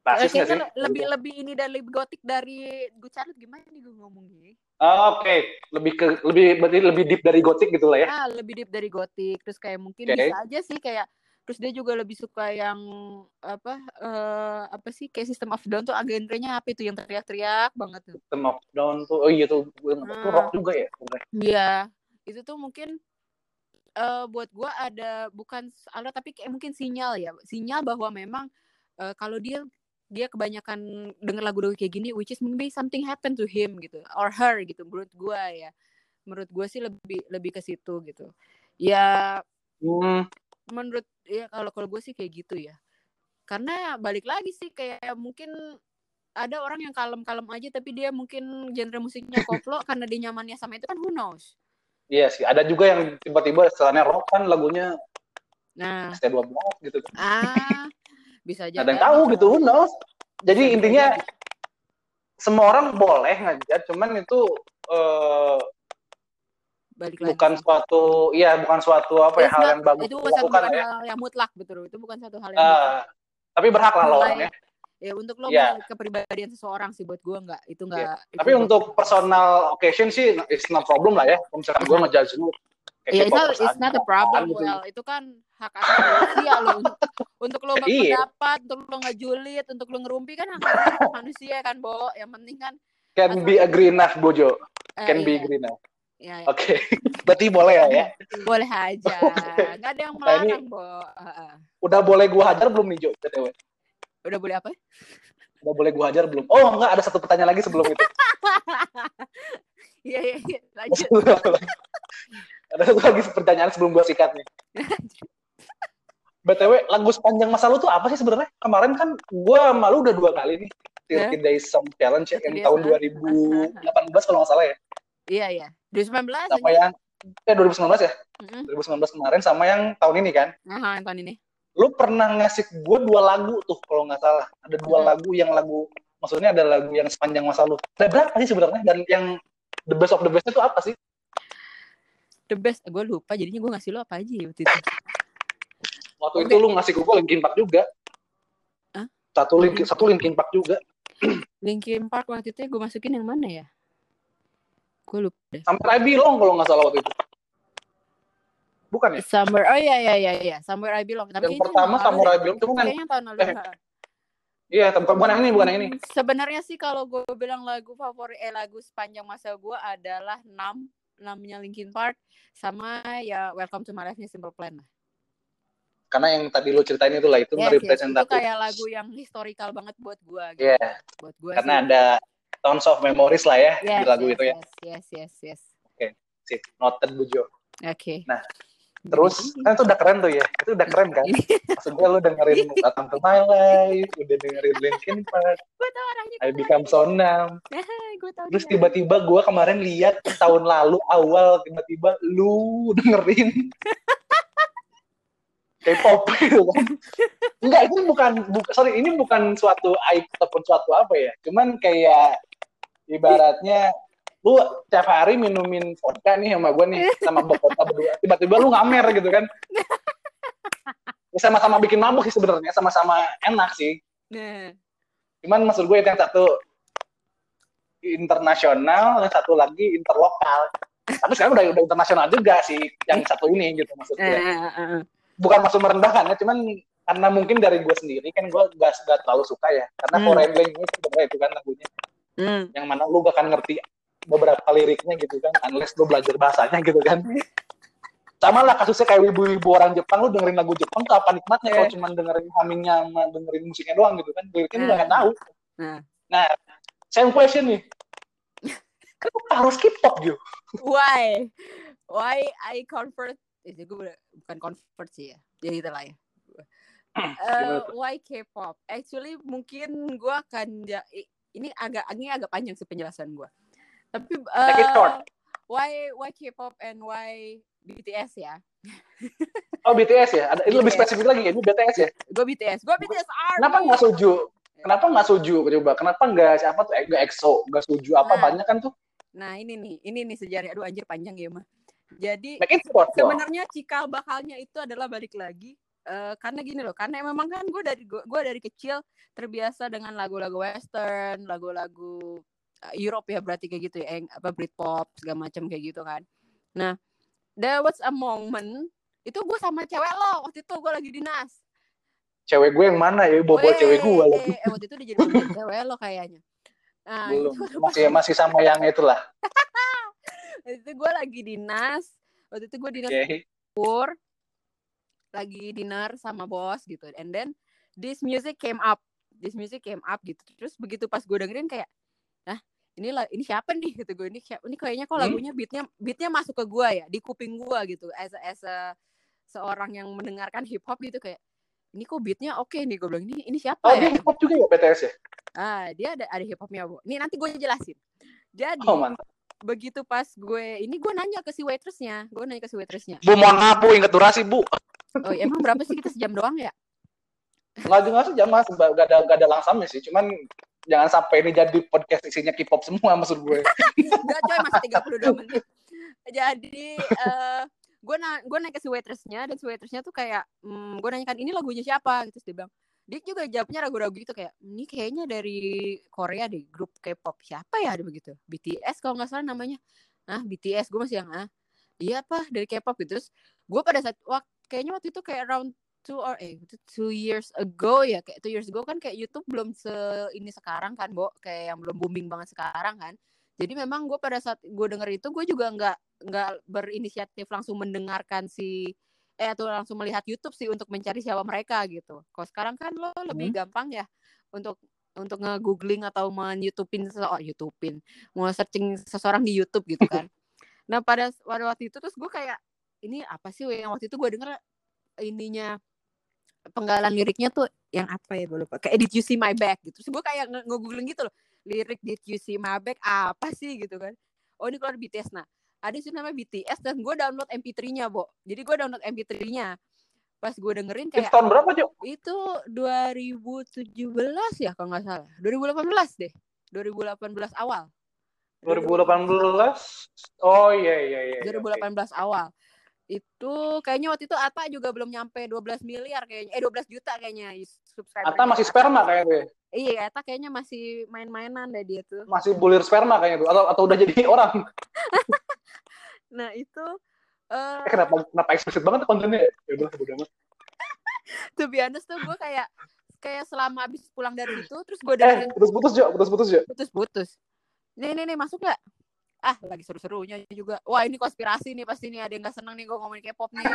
Eh, sih? lebih lebih ini dan lebih gotik dari Good Charlotte gimana nih gue ngomongnya? Oh, Oke, okay. lebih ke lebih berarti lebih deep dari gotik gitu lah ya? Ah, lebih deep dari gotik. Terus kayak mungkin okay. bisa aja sih kayak terus dia juga lebih suka yang apa uh, apa sih kayak sistem of down tuh agenrenya apa itu yang teriak-teriak banget tuh system of down tuh oh iya tuh, hmm. tuh rock juga ya iya itu tuh mungkin uh, buat gue ada bukan alat tapi kayak mungkin sinyal ya sinyal bahwa memang uh, kalau dia dia kebanyakan denger lagu-lagu kayak gini which is maybe something happen to him gitu or her gitu menurut gue ya menurut gue sih lebih lebih ke situ gitu ya hmm. menurut ya kalau kalau gue sih kayak gitu ya karena balik lagi sih kayak mungkin ada orang yang kalem-kalem aja tapi dia mungkin genre musiknya koplo karena dia nyamannya sama itu kan who knows Iya sih, ada juga yang tiba-tiba setelahnya rock kan lagunya nah. ST12 gitu kan. Ah, bisa aja. Ada yang tahu gitu, who knows. Jadi bisa intinya jadi. semua orang boleh ngajar, cuman itu uh, Balik bukan lagi. suatu iya bukan suatu apa ya hal yang bagus itu bukan satu hal ya. yang mutlak betul itu bukan satu hal yang uh, mutlak. tapi berhak lah lo orangnya ya untuk lo yeah. kepribadian seseorang sih buat gue nggak itu nggak yeah. tapi untuk personal occasion sih it's no problem lah ya kalau misalkan gue ngejudge lu Iya, yeah, it's, it's not a problem, gitu. well. Itu kan hak asasi manusia lo. Untuk lo iya. berpendapat, untuk lo ngejulit, untuk lo ngerumpi kan hak asasi manusia kan, Bo. Yang penting kan can be agree enough, Bojo. Uh, can iya. be agree enough. Ya, ya. Oke, okay. berarti boleh ya, ya? Boleh aja. Nggak ada yang melarang, nah, Bo. Uh. Udah boleh gua hajar belum nih, Jo? Udah boleh apa? Udah boleh gua hajar belum? Oh enggak, ada satu pertanyaan lagi sebelum itu. Iya, iya, iya. Lanjut. Ada satu lagi pertanyaan sebelum gua sikat nih. BTW, lagu sepanjang masa lu tuh apa sih sebenarnya? Kemarin kan gua malu udah dua kali nih. Tilted yeah. Days Song Challenge ya, yang tahun 2018 kalau nggak salah ya. Iya, iya. 2019. Sama yang, eh 2019 ya? Mm -hmm. 2019 kemarin sama yang tahun ini kan? Aha, yang tahun ini lu pernah ngasih gue dua lagu tuh kalau nggak salah ada dua hmm. lagu yang lagu maksudnya ada lagu yang sepanjang masa lu ada berapa sih sebenarnya dan yang the best of the best itu apa sih the best gue lupa jadinya gue ngasih lu apa aja ya waktu itu waktu okay. itu lu ngasih gue Linkin Park juga huh? satu Linkin satu Linkin Park juga Linkin Park waktu itu gue masukin yang mana ya gue lupa deh sampai I Belong kalau nggak salah waktu itu Bukan ya? Somewhere. Oh iya iya iya iya. Somewhere I Belong. Tapi yang pertama Somewhere I Belong itu bukan. Kayaknya tahun lalu. Eh. Iya, bukan yang ini, bukan yang ini. Hmm, sebenarnya sih kalau gue bilang lagu favorit eh lagu sepanjang masa gue adalah 6 namanya Linkin Park sama ya Welcome to My Life Simple Plan lah. Karena yang tadi lo ceritain itu lah itu yes. Yes, itu kayak lagu yang historical banget buat gue gitu. Iya. Yeah. Buat gue. Karena sih. ada tons of memories lah ya yes, di lagu yes, itu ya. Yes, yes, yes. Oke, okay. sip. Noted Bujo. Oke. Okay. Nah, Terus kan itu udah keren tuh ya, itu udah keren kan? Maksudnya lu dengerin Welcome to My Life, udah dengerin Linkin Park, I Become So Numb. Terus tiba-tiba gue kemarin lihat tahun lalu awal tiba-tiba lu dengerin K-pop gitu kan. Enggak, itu bukan, bukan sorry, ini bukan suatu aib ataupun suatu apa ya. Cuman kayak ibaratnya lu tiap hari minumin vodka nih sama gue nih sama vodka berdua. Tiba-tiba lu ngamer gitu kan. Ya sama-sama bikin mabuk sih sebenarnya sama-sama enak sih. Nah. cuman maksud gue itu yang satu internasional yang satu lagi interlokal. Tapi sekarang udah udah internasional juga sih yang satu ini gitu maksudnya uh, bukan maksud merendahkan ya cuman karena mungkin dari gue sendiri kan gue gak, gak terlalu suka ya. Karena hmm. foreign language sebenarnya itu kan lagunya. Hmm. yang mana lu gak akan ngerti beberapa liriknya gitu kan unless lu belajar bahasanya gitu kan. Sama lah kasusnya kayak wibu-wibu orang Jepang lu dengerin lagu Jepang tuh apa nikmatnya yeah. kalau cuma dengerin hummingnya sama dengerin musiknya doang gitu kan liriknya lu gak tahu. Nah, nah same question nih. Kenapa harus K-pop gitu why? Why I convert? Eh, gue bukan convert sih ya jadi itulah ya uh, why K-pop? Actually mungkin gue akan ya, ini agak ini agak panjang sih penjelasan gue tapi uh, why why K-pop and why BTS ya? Oh BTS ya? Ada itu lebih spesifik lagi ya? Ini BTS ya? Gue BTS gue BTS Army. kenapa nggak setuju? Kenapa nggak setuju? Coba kenapa nggak siapa tuh? Nggak EXO nggak setuju apa nah, banyak kan tuh? Nah ini nih ini nih sejarah. Aduh anjir panjang ya mah jadi sebenarnya cikal bakalnya itu adalah balik lagi uh, karena gini loh karena memang kan gue dari gue dari kecil terbiasa dengan lagu-lagu western lagu-lagu Europe ya berarti kayak gitu ya apa Britpop segala macam kayak gitu kan. Nah there was a moment itu gue sama cewek lo waktu itu gue lagi dinas cewek gue yang mana ya? Bobo cewek gue lagi eh, waktu itu dia jadi cewek lo kayaknya. Nah, belum. masih masih sama yang itulah. Waktu itu gue lagi dinas waktu itu gue dinas okay. lagi dinner sama bos gitu. And then this music came up. This music came up gitu. Terus begitu pas gue dengerin kayak nah ini ini siapa nih? Gitu gue ini siapa ini kayaknya kok hmm? lagunya beatnya beatnya masuk ke gue ya di kuping gue gitu. As a, as a seorang yang mendengarkan hip hop gitu kayak ini kok beatnya oke okay nih gue bilang ini ini siapa oh, ya? dia hip hop juga ya BTS ya? Ah dia ada ada hip hopnya bu. Ini nanti gue jelasin. Jadi oh, mantap. begitu pas gue ini gue nanya ke si waitressnya gue nanya ke si waitressnya. Bu mohon maaf bu inget durasi bu. Oh ya, emang berapa sih? Kita sejam doang ya? Nggak juga sejam mas. Gak ada gak ada langsamnya sih. Cuman jangan sampai ini jadi podcast isinya K-pop semua maksud gue. Enggak coy masih 32 menit. Jadi uh, gue na gue nanya ke si waitressnya dan si waitressnya tuh kayak mm, gue nanyakan ini lagunya siapa? Gitu dia bilang dia juga jawabnya ragu-ragu gitu kayak ini kayaknya dari Korea deh grup K-pop siapa ya? Ada begitu. BTS kalau nggak salah namanya. Ah BTS gue masih yang ah iya apa dari K-pop? Gitu terus gue pada saat waktu kayaknya waktu itu kayak around two or eh two years ago ya kayak two years ago kan kayak YouTube belum se ini sekarang kan Bo kayak yang belum booming banget sekarang kan jadi memang gue pada saat gue denger itu gue juga nggak nggak berinisiatif langsung mendengarkan si eh atau langsung melihat YouTube sih untuk mencari siapa mereka gitu. Kalau sekarang kan lo lebih hmm. gampang ya untuk untuk nge-googling atau men-YouTubein seseorang, oh, YouTubein, mau searching seseorang di YouTube gitu kan. nah pada pada waktu itu terus gue kayak ini apa sih yang waktu itu gue denger ininya penggalan liriknya tuh yang apa ya gue lupa kayak Did You See My Back gitu terus gue kayak nge-googling gitu loh lirik Did You See My Back apa sih gitu kan oh ini keluar BTS nah ada sih namanya BTS dan gue download MP3-nya, Bo. Jadi gue download MP3-nya. Pas gue dengerin kayak tahun berapa, Jo? Itu 2017 ya kalau nggak salah. 2018 deh. 2018 awal. 2018? Oh iya iya iya. 2018 okay. awal. Itu kayaknya waktu itu Ata juga belum nyampe 12 miliar kayaknya. Eh 12 juta kayaknya subscriber. Ata masih sperma kayaknya. Iya, Ata kayaknya masih main-mainan deh dia tuh. Masih bulir sperma kayaknya tuh atau atau udah jadi orang. nah itu uh, eh, kenapa kenapa eksplisit banget kontennya ya udah udah amat tuh honest tuh gue kayak kayak selama habis pulang dari itu terus gue dengerin eh, putus putus ya putus putus ya putus putus nih nih nih masuk nggak ah lagi seru-serunya juga. Wah ini konspirasi nih pasti nih. Ada yang nggak seneng nih gue ngomongin K-pop nih.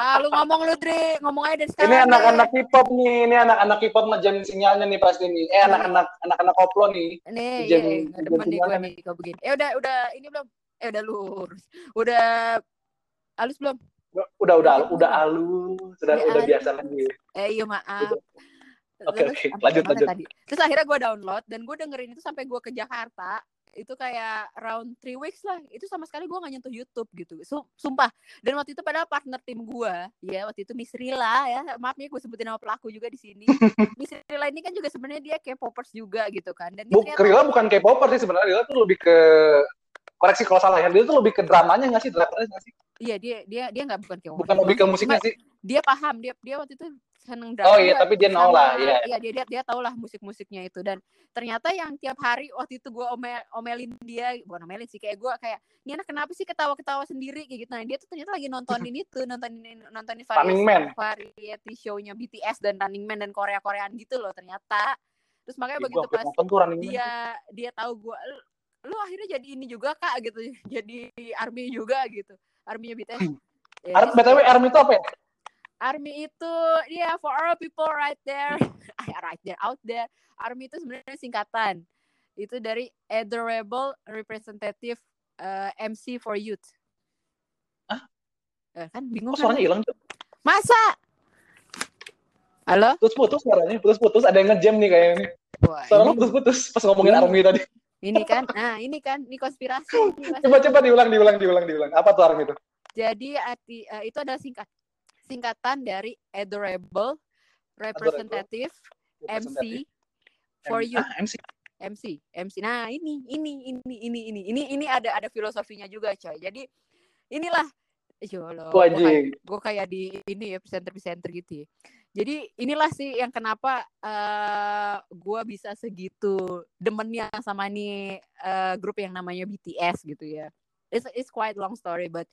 Ah lu ngomong lu Dri ngomong aja dari sekarang ini anak-anak K-pop nih. Ini anak-anak K-pop ngejamin sinyalnya nih pasti nih. Eh anak-anak anak-anak koplo nih. Nih iya, iya, demen nih gue nih kau begini. Eh udah udah ini belum? Eh udah lurus. Udah halus belum? Udah udah udah halus. sudah ya, udah biasa lagi. Eh iya maaf. Oke okay, oke okay. lanjut lanjut. Tadi. Terus akhirnya gue download dan gue dengerin itu sampai gue ke Jakarta itu kayak round three weeks lah itu sama sekali gue gak nyentuh YouTube gitu sumpah. Dan waktu itu padahal partner tim gue ya waktu itu Miss Rila ya maaf ya gue sebutin nama pelaku juga di sini. Miss Rila ini kan juga sebenarnya dia kayak popers juga gitu kan dan Bu, Rila bukan kayak popers sih sebenarnya Rila tuh lebih ke koreksi kalau salah ya dia tuh lebih ke dramanya nggak sih dramanya nggak sih? Iya dia dia dia nggak bukan kayak bukan lebih ke musiknya sih dia paham dia dia waktu itu seneng drama. Oh iya, tapi dia tahu lah, iya. Iya, dia dia dia tahu lah musik-musiknya itu dan ternyata yang tiap hari waktu itu gue omel, omelin dia, bukan omelin sih kayak gue kayak, "Ini anak kenapa sih ketawa-ketawa sendiri?" kayak gitu. Nah, dia tuh ternyata lagi nontonin itu, nontonin nontonin variety, variety show-nya BTS dan Running Man dan Korea-Koreaan gitu loh ternyata. Terus makanya ya, begitu pas dia dia tahu gue lu akhirnya jadi ini juga kak gitu jadi army juga gitu army BTS ya, Ar btw army itu apa ya Army itu ya yeah, for all people right there, right there out there. Army itu sebenarnya singkatan. Itu dari Adorable Representative uh, eh, MC for Youth. Ah? Eh, kan bingung. Oh, suaranya hilang tuh. Masa? Halo? Putus-putus suaranya, putus-putus. Ada yang ngejam nih kayaknya. Suara putus-putus pas ngomongin ini, Army tadi. Ini kan, nah ini kan, ini konspirasi. Coba-coba diulang, diulang, diulang, diulang. Apa tuh Army itu? Jadi arti, uh, itu adalah singkat singkatan dari Adorable Representative, MC for You. Ah, MC. MC, MC. Nah, ini ini ini ini ini ini ini ada ada filosofinya juga, coy. Jadi inilah Yolo, gue kayak, gue kayak di ini ya presenter-presenter gitu ya. Jadi inilah sih yang kenapa uh, eh, gue bisa segitu demennya sama nih uh, grup yang namanya BTS gitu ya. It's it's quite long story, but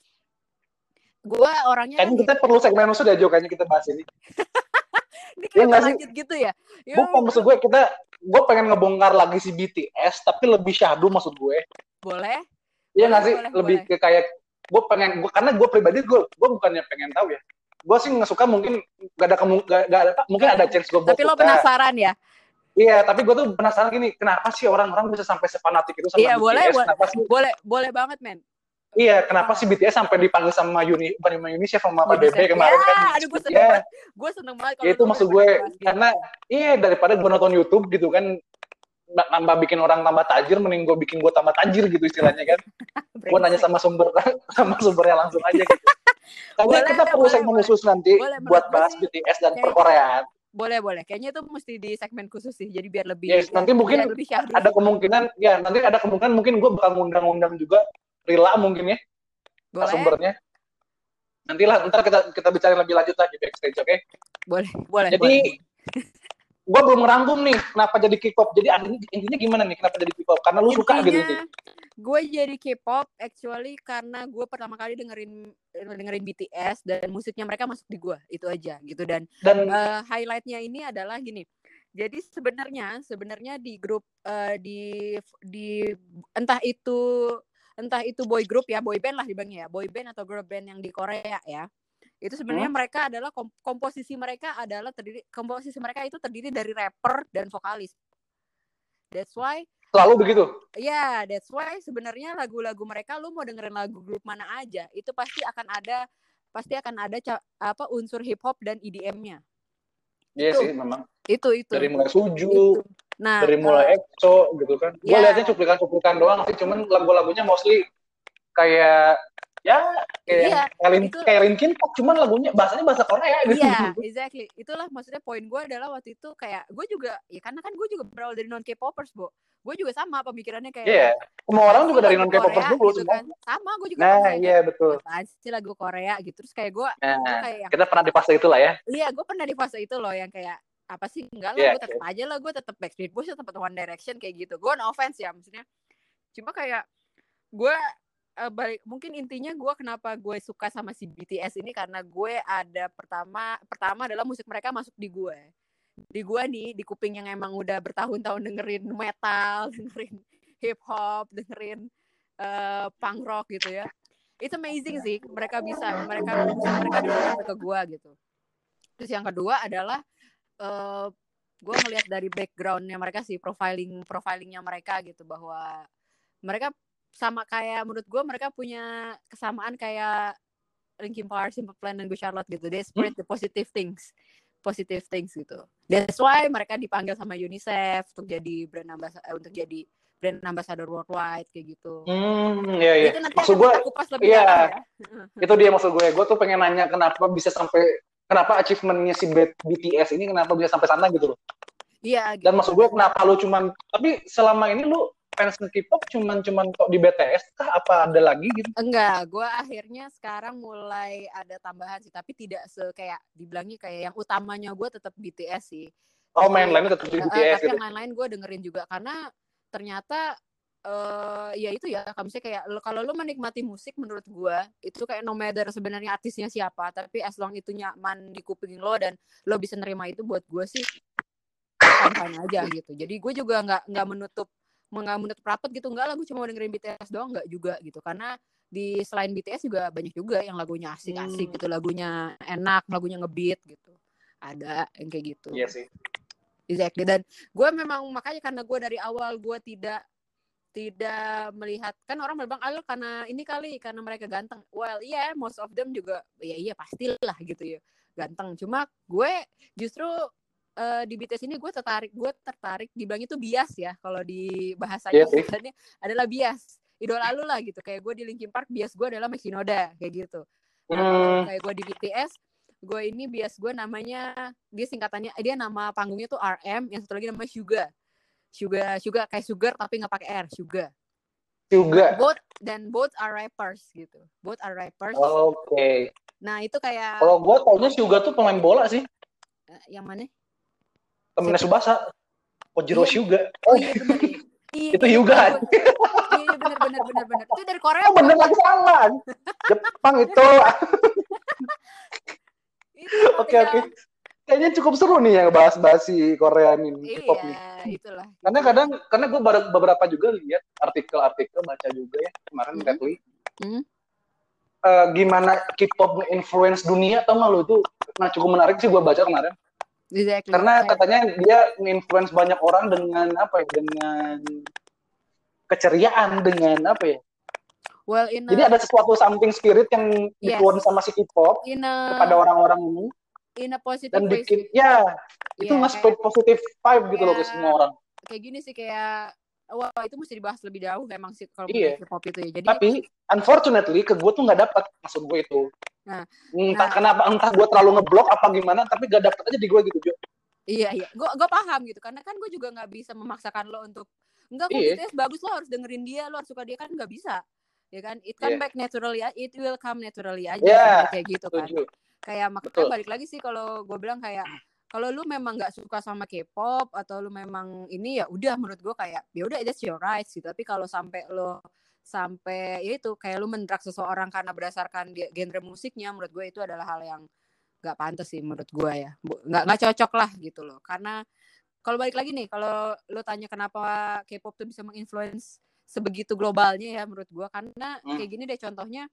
gue orangnya kayaknya kita perlu segmen khusus Jo kayaknya kita bahas ini. Ini kita ya, lanjut gitu ya, bukan maksud gue kita gue pengen ngebongkar lagi si BTS tapi lebih syahdu maksud gue. Boleh. Iya nggak sih? boleh, lebih boleh. ke kayak gue pengen gue karena gue pribadi gue gue bukannya pengen tahu ya. Gue sih nggak suka mungkin gak ada kemu gak, gak ada mungkin ada chance gue tapi lo penasaran ya? Iya, tapi gue tuh penasaran gini, kenapa sih orang-orang bisa sampai sepanatik itu sama iya, BTS? Boleh, sih? boleh, boleh banget, men. Iya, kenapa sih BTS sampai dipanggil sama Uni, bukan sama Unicef sama Pak BB kemarin ya, kan? Aduh, gue seneng ya. banget. Gue seneng banget. Ya, itu maksud gue, karena iya daripada gue nonton YouTube gitu kan, nambah bikin orang tambah tajir, mending gue bikin gue tambah tajir gitu istilahnya kan. gue nanya sama sumber sama sumbernya langsung aja gitu. Kayaknya kita perlu segmen khusus nanti boleh, buat bahas BTS dan perkoreaan. Boleh, boleh. Kayaknya itu mesti di segmen khusus sih. Jadi biar lebih yes, nanti mungkin lebih ada kemungkinan ya nanti ada kemungkinan mungkin gue bakal ngundang-undang juga Rila mungkin ya Boleh. sumbernya. Nantilah ntar kita kita bicara lebih lanjut lagi backstage oke? Okay? boleh. Boleh jadi gue belum ngerangkum nih kenapa jadi K-pop. Jadi intinya gimana nih kenapa jadi K-pop? Karena lu intinya, suka gitu nih gue jadi K-pop actually karena gue pertama kali dengerin dengerin BTS dan musiknya mereka masuk di gue itu aja gitu. Dan dan uh, highlightnya ini adalah gini jadi sebenarnya sebenarnya di grup uh, di di entah itu entah itu boy group ya boy band lah dibangnya ya boy band atau girl band yang di Korea ya itu sebenarnya hmm? mereka adalah komposisi mereka adalah terdiri komposisi mereka itu terdiri dari rapper dan vokalis that's why selalu begitu ya yeah, that's why sebenarnya lagu-lagu mereka lu mau dengerin lagu grup mana aja itu pasti akan ada pasti akan ada apa unsur hip hop dan EDM-nya Iya sih memang. Itu itu. Dari mulai suju, itu. Nah, dari mulai uh, EXO gitu kan. Yeah. Gue liatnya cuplikan-cuplikan doang sih, cuman lagu-lagunya mostly kayak ya kayak iya, kayak, itu, kayak Linkin Park cuman lagunya bahasanya bahasa Korea gitu. Iya, exactly. Itulah maksudnya poin gue adalah waktu itu kayak gue juga ya karena kan gue juga berawal dari non K-popers, Bu. Gue juga sama pemikirannya kayak Iya. Yeah. Semua orang juga dari non K-popers dulu gitu kan. Sama, gue juga Nah, iya yeah, betul. Apaan sih lagu Korea gitu. Terus kayak gue nah, kayak kita pernah di fase itu lah ya. Iya, gue pernah di fase itu loh yang kayak apa sih enggak lah yeah, gue tetap yeah. aja lah gue tetap Backstreet Boys tetap One Direction kayak gitu. Gue no offense ya maksudnya. Cuma kayak gue uh, balik mungkin intinya gue kenapa gue suka sama si BTS ini karena gue ada pertama pertama adalah musik mereka masuk di gue di gue nih di kuping yang emang udah bertahun-tahun dengerin metal dengerin hip hop dengerin uh, punk rock gitu ya. It's amazing sih mereka bisa mereka mereka bisa ke gue gitu. Terus yang kedua adalah uh, eh, gue ngelihat dari backgroundnya mereka sih profiling profilingnya mereka gitu bahwa mereka sama kayak menurut gue mereka punya kesamaan kayak Linkin Park, Simple Plan dan Good Charlotte gitu. They spread the positive things, positive things gitu. That's why mereka dipanggil sama UNICEF untuk jadi brand ambassador eh, untuk jadi brand ambassador worldwide kayak gitu. Hmm, iya iya. Itu maksud gue, iya. Ya. itu dia maksud gue. Gue tuh pengen nanya kenapa bisa sampai kenapa achievementnya si BTS ini kenapa bisa sampai sana gitu loh. Iya. Gitu. Dan maksud gue kenapa lu cuman tapi selama ini lu fans K-pop cuman cuman kok di BTS kah apa ada lagi gitu? Enggak, gue akhirnya sekarang mulai ada tambahan sih, tapi tidak se kayak dibilangnya kayak yang utamanya gue tetap BTS sih. Oh, main lain tetap di BTS. Uh, tapi gitu. yang lain-lain gue dengerin juga karena ternyata uh, ya itu ya, kalau misalnya kayak kalau lo menikmati musik menurut gue itu kayak no matter sebenarnya artisnya siapa, tapi as long itu nyaman di kuping lo dan lo bisa nerima itu buat gue sih fine aja gitu. Jadi gue juga nggak nggak menutup nggak menutup rapat gitu. Nggak lagu cuma dengerin BTS doang nggak juga gitu. Karena di selain BTS juga banyak juga yang lagunya asik-asik hmm. gitu lagunya enak lagunya ngebeat gitu. Ada yang kayak gitu. Iya sih. Exactly. Dan gue memang makanya karena gue dari awal gue tidak tidak melihat kan orang bilang al karena ini kali karena mereka ganteng. Well iya yeah, most of them juga ya iya pastilah gitu ya ganteng. Cuma gue justru uh, di BTS ini gue tertarik gue tertarik dibilang itu bias ya kalau di bahasanya yeah, adalah bias. Idola lu lah gitu kayak gue di Linkin Park bias gue adalah Mike Shinoda kayak gitu. Nah, mm. kayak gue di BTS gue ini bias gue namanya dia singkatannya dia nama panggungnya tuh RM yang satu lagi namanya Suga Suga Suga kayak sugar tapi nggak pakai R Suga Suga both dan both are rappers gitu. Both are rappers oke. Okay. nah itu kayak kalau gue taunya Suga tuh pemain bola sih. Uh, yang mana? Temennya Subasa. Ojiro iya. Hyuga oh iya iya, itu Hyuga iya benar benar benar benar itu dari Korea oh benar lagi salah Jepang itu. Oke oke kayaknya cukup seru nih ya bahas-bahas si Korea ini K-pop nih itulah karena kadang karena gue beberapa juga lihat artikel-artikel baca juga ya kemarin mm -hmm. hmm? Uh, gimana K-pop influence dunia atau nggak lo itu nah cukup menarik sih gue baca kemarin Exactly. Karena katanya dia influence banyak orang dengan apa ya? Dengan keceriaan, dengan apa ya? Well, in a... Jadi ada sesuatu something spirit yang yes. influence sama si K-pop kepada orang-orang ini. In a positive dan bikin, ya, yeah, itu nge-spread positive vibe gitu yeah, loh ke semua orang. Kayak gini sih kayak wah itu mesti dibahas lebih jauh emang sih kalau iya. K-pop itu ya. Jadi tapi unfortunately ke gue tuh nggak dapat maksud gue itu. Nah, entah nah, kenapa entah gue terlalu ngeblok apa gimana tapi gak dapet aja di gue gitu Jo. Iya iya, gue gue paham gitu karena kan gue juga nggak bisa memaksakan lo untuk enggak kok iya. BTS bagus lo harus dengerin dia lo harus suka dia kan nggak bisa ya kan it come yeah. back naturally it will come naturally aja yeah. kayak gitu kan Tujuh. Kayak makanya balik lagi sih kalau gue bilang kayak kalau lu memang nggak suka sama K-pop atau lu memang ini ya udah menurut gue kayak ya udah that's your right sih tapi kalau sampai lo sampai ya itu kayak lu mendrak seseorang karena berdasarkan genre musiknya menurut gue itu adalah hal yang nggak pantas sih menurut gue ya. Nggak nggak cocok lah gitu loh. Karena kalau balik lagi nih kalau lu tanya kenapa K-pop tuh bisa menginfluence sebegitu globalnya ya menurut gue karena hmm. kayak gini deh contohnya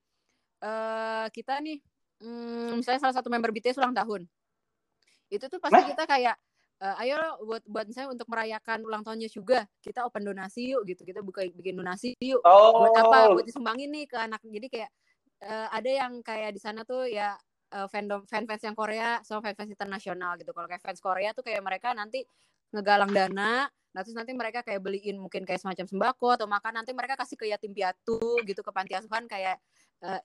uh, kita nih um, misalnya salah satu member BTS ulang tahun. Itu tuh pasti kita kayak uh, ayo buat buat saya untuk merayakan ulang tahunnya juga kita open donasi yuk gitu. Kita buka bikin donasi yuk. Oh. buat apa? Buat disumbangin nih ke anak. Jadi kayak uh, ada yang kayak di sana tuh ya uh, fandom fan fans yang Korea sama fan fans internasional gitu. Kalau kayak fans Korea tuh kayak mereka nanti ngegalang dana nah terus nanti mereka kayak beliin mungkin kayak semacam sembako atau makan nanti mereka kasih ke yatim piatu gitu ke panti asuhan kayak uh,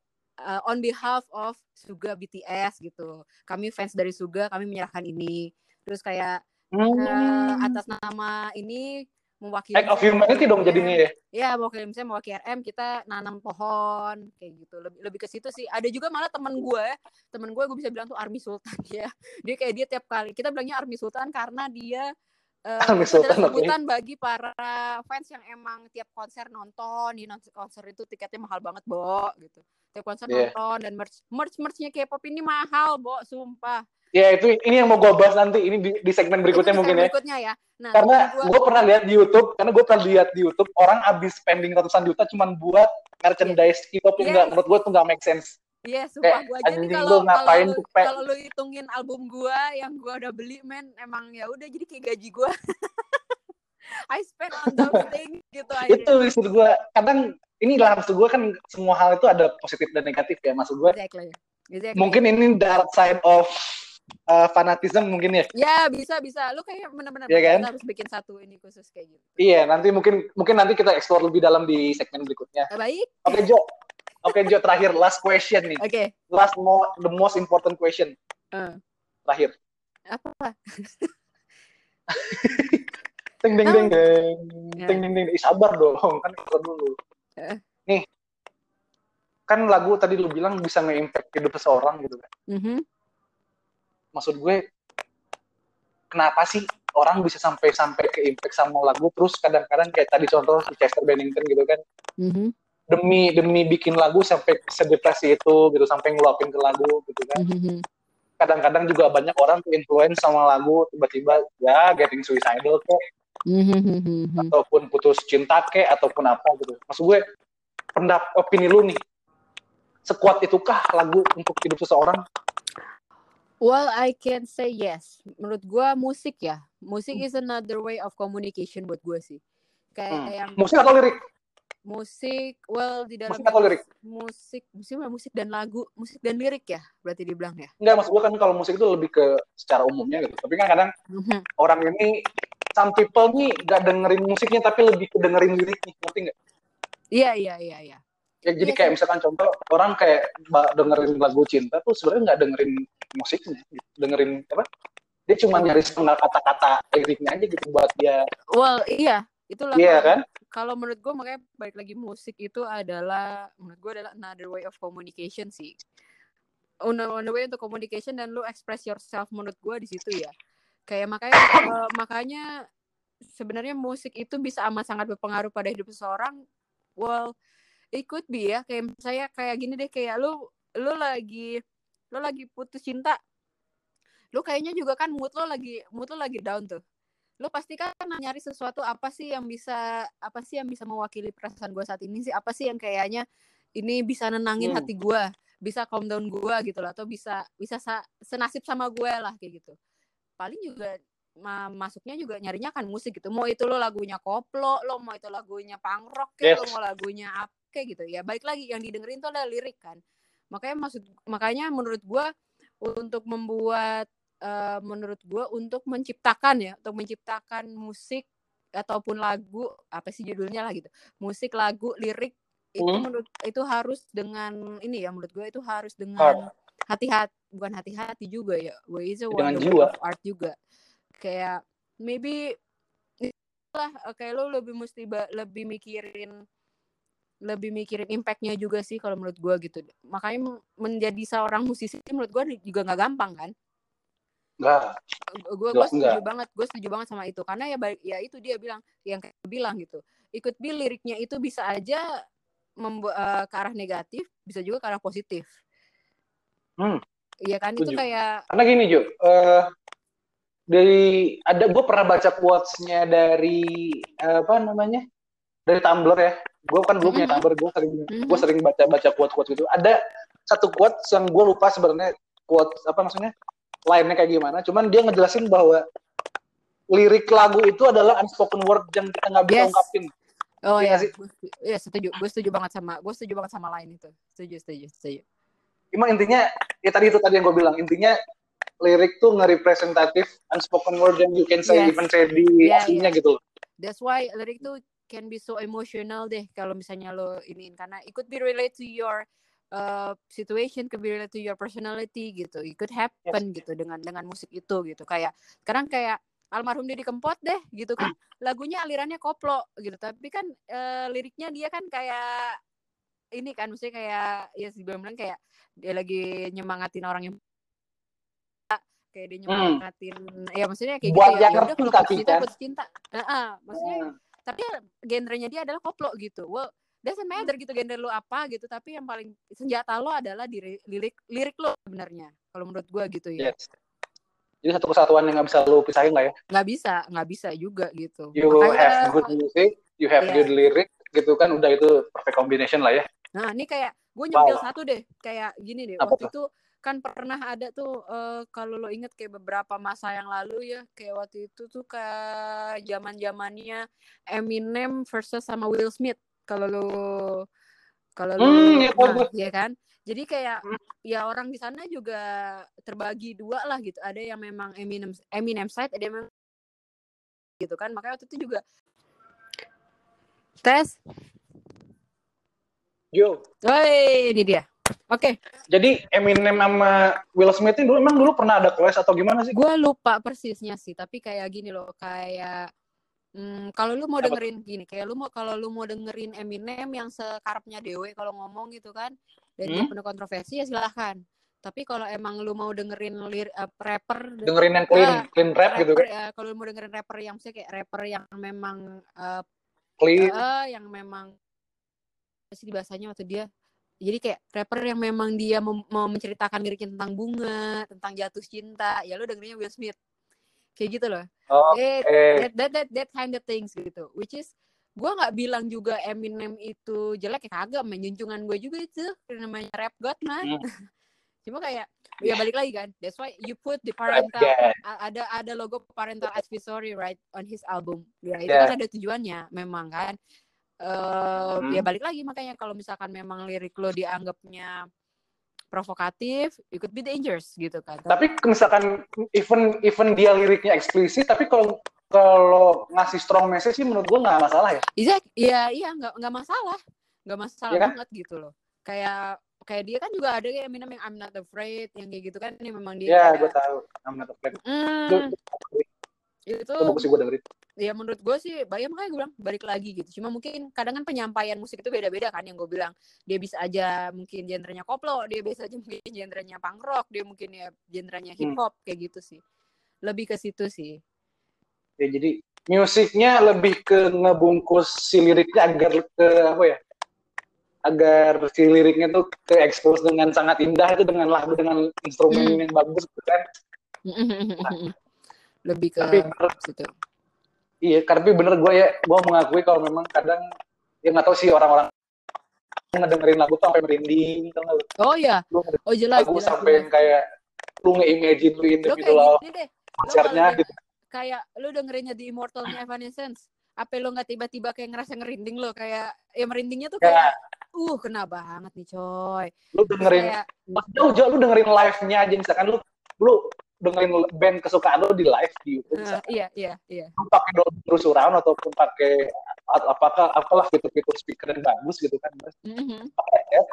uh, on behalf of Suga BTS gitu. Kami fans dari Suga kami menyerahkan ini. Terus kayak hmm. uh, atas nama ini mewakili act of humanity dong jadinya ya? Ya mewakili misalnya mewakili RM kita nanam pohon kayak gitu. Lebih lebih ke situ sih. Ada juga malah teman gue teman gue gue bisa bilang tuh Army Sultan ya. Dia kayak dia tiap kali kita bilangnya Army Sultan karena dia uh, sebutan bagi para fans yang emang tiap konser nonton di konser itu tiketnya mahal banget bo gitu tiap konser yeah. nonton dan merch merch merchnya K-pop ini mahal bo sumpah Ya itu ini yang mau gue bahas nanti ini di, di segmen berikutnya mungkin ya. Berikutnya ya. Nah, karena gue gua pernah lihat di YouTube, karena gue pernah lihat di YouTube orang abis spending ratusan juta cuma buat merchandise yeah. K-pop yeah. enggak menurut gue tuh nggak make sense. Iya, yeah, sumpah gue aja nih kalau kalau lu, kalau lu hitungin album gue yang gue udah beli men emang ya udah jadi kayak gaji gue. I spend on those things gitu aja. Itu maksud gue kadang ini lah maksud gue kan semua hal itu ada positif dan negatif ya maksud gue. Exactly. exactly. Mungkin ini dark side of uh, fanatisme mungkin ya. Ya bisa bisa. Lu kayak benar-benar ya kan? harus bikin satu ini khusus kayak gitu. Iya nanti mungkin mungkin nanti kita explore lebih dalam di segmen berikutnya. Baik. Oke Jo. Oke Jo terakhir last question nih. Oke. Okay. Last mo the most important question. Uh. Terakhir. Apa? Ting ding ding ding. Ting ding ding. Sabar dong, kan kita dulu. Uh. Nih. Kan lagu tadi lu bilang bisa nge-impact hidup seseorang gitu kan. Mm -hmm maksud gue kenapa sih orang bisa sampai sampai ke impact sama lagu terus kadang-kadang kayak tadi contoh si Chester Bennington gitu kan mm-hmm. Demi demi bikin lagu sampai sedepresi itu gitu sampai ngeluapin ke lagu gitu kan mm-hmm. kadang-kadang juga banyak orang influence sama lagu tiba-tiba ya getting suicidal kek mm-hmm. ataupun putus cinta kek ataupun apa gitu maksud gue pendapat opini lu nih sekuat itukah lagu untuk hidup seseorang Well, I can say yes. Menurut gue musik ya, musik hmm. is another way of communication buat gue sih. Kayak hmm. yang musik atau lirik? Musik, well di dalam musik atau lirik? Musik, musik, musik dan lagu, musik dan lirik ya, berarti dibilang ya? Enggak, maksud gue kan kalau musik itu lebih ke secara umumnya gitu. Tapi kan kadang mm-hmm. orang ini, some people nih gak dengerin musiknya tapi lebih ke dengerin liriknya, ngerti nggak? Iya, iya, iya, iya. Ya, jadi iya, kayak misalkan contoh orang kayak dengerin lagu cinta tuh sebenarnya nggak dengerin musiknya, gitu. dengerin apa? Dia cuma nyari setengah kata-kata liriknya aja gitu buat dia. Well, iya, itulah. Iya kan? Kalau menurut gue makanya balik lagi musik itu adalah menurut gue adalah another way of communication sih. Another way untuk communication dan lu express yourself menurut gue di situ ya. Kayak makanya uh, makanya sebenarnya musik itu bisa amat sangat berpengaruh pada hidup seseorang. Well, it could be ya kayak saya kayak gini deh kayak lu lu lagi lu lagi putus cinta lu kayaknya juga kan mood lo lagi mood lo lagi down tuh lu pasti kan nyari sesuatu apa sih yang bisa apa sih yang bisa mewakili perasaan gue saat ini sih? Apa sih yang kayaknya ini bisa nenangin hmm. hati gue bisa calm down gue gitu lah atau bisa bisa senasib sama gue lah kayak gitu. Paling juga ma masuknya juga nyarinya kan musik gitu. Mau itu lo lagunya koplo lo mau itu lagunya punk rock yes. lo mau lagunya apa kayak gitu. Ya baik lagi yang didengerin tuh adalah lirik kan. Makanya maksud makanya menurut gue untuk membuat uh, menurut gue untuk menciptakan ya untuk menciptakan musik ataupun lagu apa sih judulnya lah gitu musik lagu lirik itu hmm. menurut itu harus dengan ini ya menurut gue itu harus dengan hati-hati bukan hati-hati juga ya gue itu one of art juga. Kayak maybe lah kayak lo lebih mesti lebih mikirin lebih mikirin impactnya juga sih kalau menurut gue gitu. Makanya menjadi seorang musisi menurut gue juga nggak gampang kan nggak gue gue setuju enggak. banget gue setuju banget sama itu karena ya ya itu dia bilang yang kayak bilang gitu ikut bil liriknya itu bisa aja membuat uh, ke arah negatif bisa juga ke arah positif hmm. Iya kan setuju. itu kayak karena gini Jo uh, dari ada gue pernah baca quotes-nya dari uh, apa namanya dari Tumblr ya gue kan belum punya mm-hmm. Tumblr gue sering mm-hmm. gue sering baca baca quote quote gitu ada satu quote yang gue lupa sebenarnya quote apa maksudnya lainnya kayak gimana. Cuman dia ngejelasin bahwa lirik lagu itu adalah unspoken word yang kita nggak bisa yes. ungkapin. Oh iya sih. Iya setuju. Gue setuju. Banget sama gue setuju banget sama lain itu. Setuju setuju setuju. Emang intinya ya tadi itu tadi yang gue bilang. Intinya lirik tuh nge-representatif unspoken word yang you can say yes. even say di yeah, yeah. gitu That's why lirik tuh can be so emotional deh kalau misalnya lo ini karena it could be relate to your uh, situation, could be relate to your personality gitu. It could happen yes. gitu dengan dengan musik itu gitu. Kayak sekarang kayak almarhum Didi Kempot deh gitu kan. Lagunya alirannya koplo gitu. Tapi kan uh, liriknya dia kan kayak ini kan maksudnya kayak ya sih bilang kayak dia lagi nyemangatin orang yang kayak dia hmm. nyemangatin hmm. ya maksudnya kayak buat gitu ya, ya udah putus cinta putus cinta nah, uh, maksudnya hmm tapi genrenya dia adalah koplo gitu well doesn't matter gitu genre lu apa gitu tapi yang paling senjata lo adalah di lirik lirik lo sebenarnya kalau menurut gue gitu ya. Yes. jadi satu kesatuan yang nggak bisa lo pisahin lah ya. Nggak bisa nggak bisa juga gitu. You Makanya, have good music you have yeah. good lyric gitu kan udah itu perfect combination lah ya. Nah ini kayak gue nyempil wow. satu deh kayak gini deh. Apa waktu itu kan pernah ada tuh uh, kalau lo inget kayak beberapa masa yang lalu ya kayak waktu itu tuh ke zaman zamannya Eminem versus sama Will Smith kalau lo kalau lo hmm, ya, nah, ya kan jadi kayak hmm. ya orang di sana juga terbagi dua lah gitu ada yang memang Eminem Eminem side ada yang memang gitu kan makanya waktu itu juga tes yo Woi, ini dia Oke. Okay. Jadi Eminem sama Will Smith ini dulu emang dulu pernah ada clash atau gimana sih? Gue lupa persisnya sih, tapi kayak gini loh, kayak Hmm, kalau lu mau dengerin gini, kayak lu mau kalau lu mau dengerin Eminem yang sekarapnya Dewe kalau ngomong gitu kan, dan hmm? dia penuh kontroversi ya silahkan. Tapi kalau emang lu mau dengerin lir, uh, rapper, dengerin yang clean, uh, clean rap rapper, gitu kan? Uh, kalau lu mau dengerin rapper yang sih kayak rapper yang memang uh, clean, uh, yang memang sih bahasanya waktu dia jadi kayak rapper yang memang dia mau menceritakan liriknya tentang bunga, tentang jatuh cinta, ya lu dengerinnya Will Smith kayak gitu loh. Oh, eh, that, that that that kind of things gitu. Which is gue nggak bilang juga Eminem itu jelek ya kagak menjunjungan gue juga itu namanya rap god mah hmm. cuma kayak ya balik lagi kan. That's why you put the parental yeah. ada ada logo parental advisory right on his album. Ya itu yeah. kan ada tujuannya memang kan. Uh, hmm. ya balik lagi makanya kalau misalkan memang lirik lo dianggapnya provokatif, it could be dangerous gitu kan. Tapi misalkan even even dia liriknya eksplisit, tapi kalau kalau ngasih strong message sih menurut gua nggak masalah ya. Iya, iya, iya nggak nggak masalah, nggak masalah ya kan? banget gitu loh. Kayak kayak dia kan juga ada kayak Eminem yang I'm Not Afraid yang kayak gitu kan ini memang dia. Iya, gue tahu I'm Not Afraid. Mm, itu, itu bagus sih gue dengerin ya menurut gue sih ya makanya gue bilang balik lagi gitu. Cuma mungkin kadang kan penyampaian musik itu beda-beda kan yang gue bilang. Dia bisa aja mungkin genrenya koplo dia bisa aja mungkin genrenya punk rock dia mungkin ya genrenya hip hop hmm. kayak gitu sih. Lebih ke situ sih. Ya jadi musiknya lebih ke ngebungkus si liriknya agar ke apa ya agar si liriknya tuh ke expose dengan sangat indah itu dengan lagu dengan instrumen hmm. yang bagus gitu kan? Nah, lebih ke tapi, situ iya tapi bener gue ya gue mengakui kalau memang kadang ya nggak tahu sih orang-orang ngedengerin lagu tuh sampai merinding tau oh iya. Oh jelas lagu sampai jelas. kayak lu nge-imagine lu ini gitu loh konsernya gitu. kayak lu dengerinnya di Immortalnya Evanescence apa lu nggak tiba-tiba kayak ngerasa ngerinding lo kayak ya merindingnya tuh kayak ya. uh kena banget nih coy. Lu dengerin kayak, jauh jauh lu dengerin live-nya aja misalkan lu lu dengerin band kesukaan lo di live di YouTube. Uh, iya, iya, iya. pakai Dolby surround ataupun pakai apakah apalah fitur-fitur speaker yang bagus gitu kan. Mm-hmm. Ya.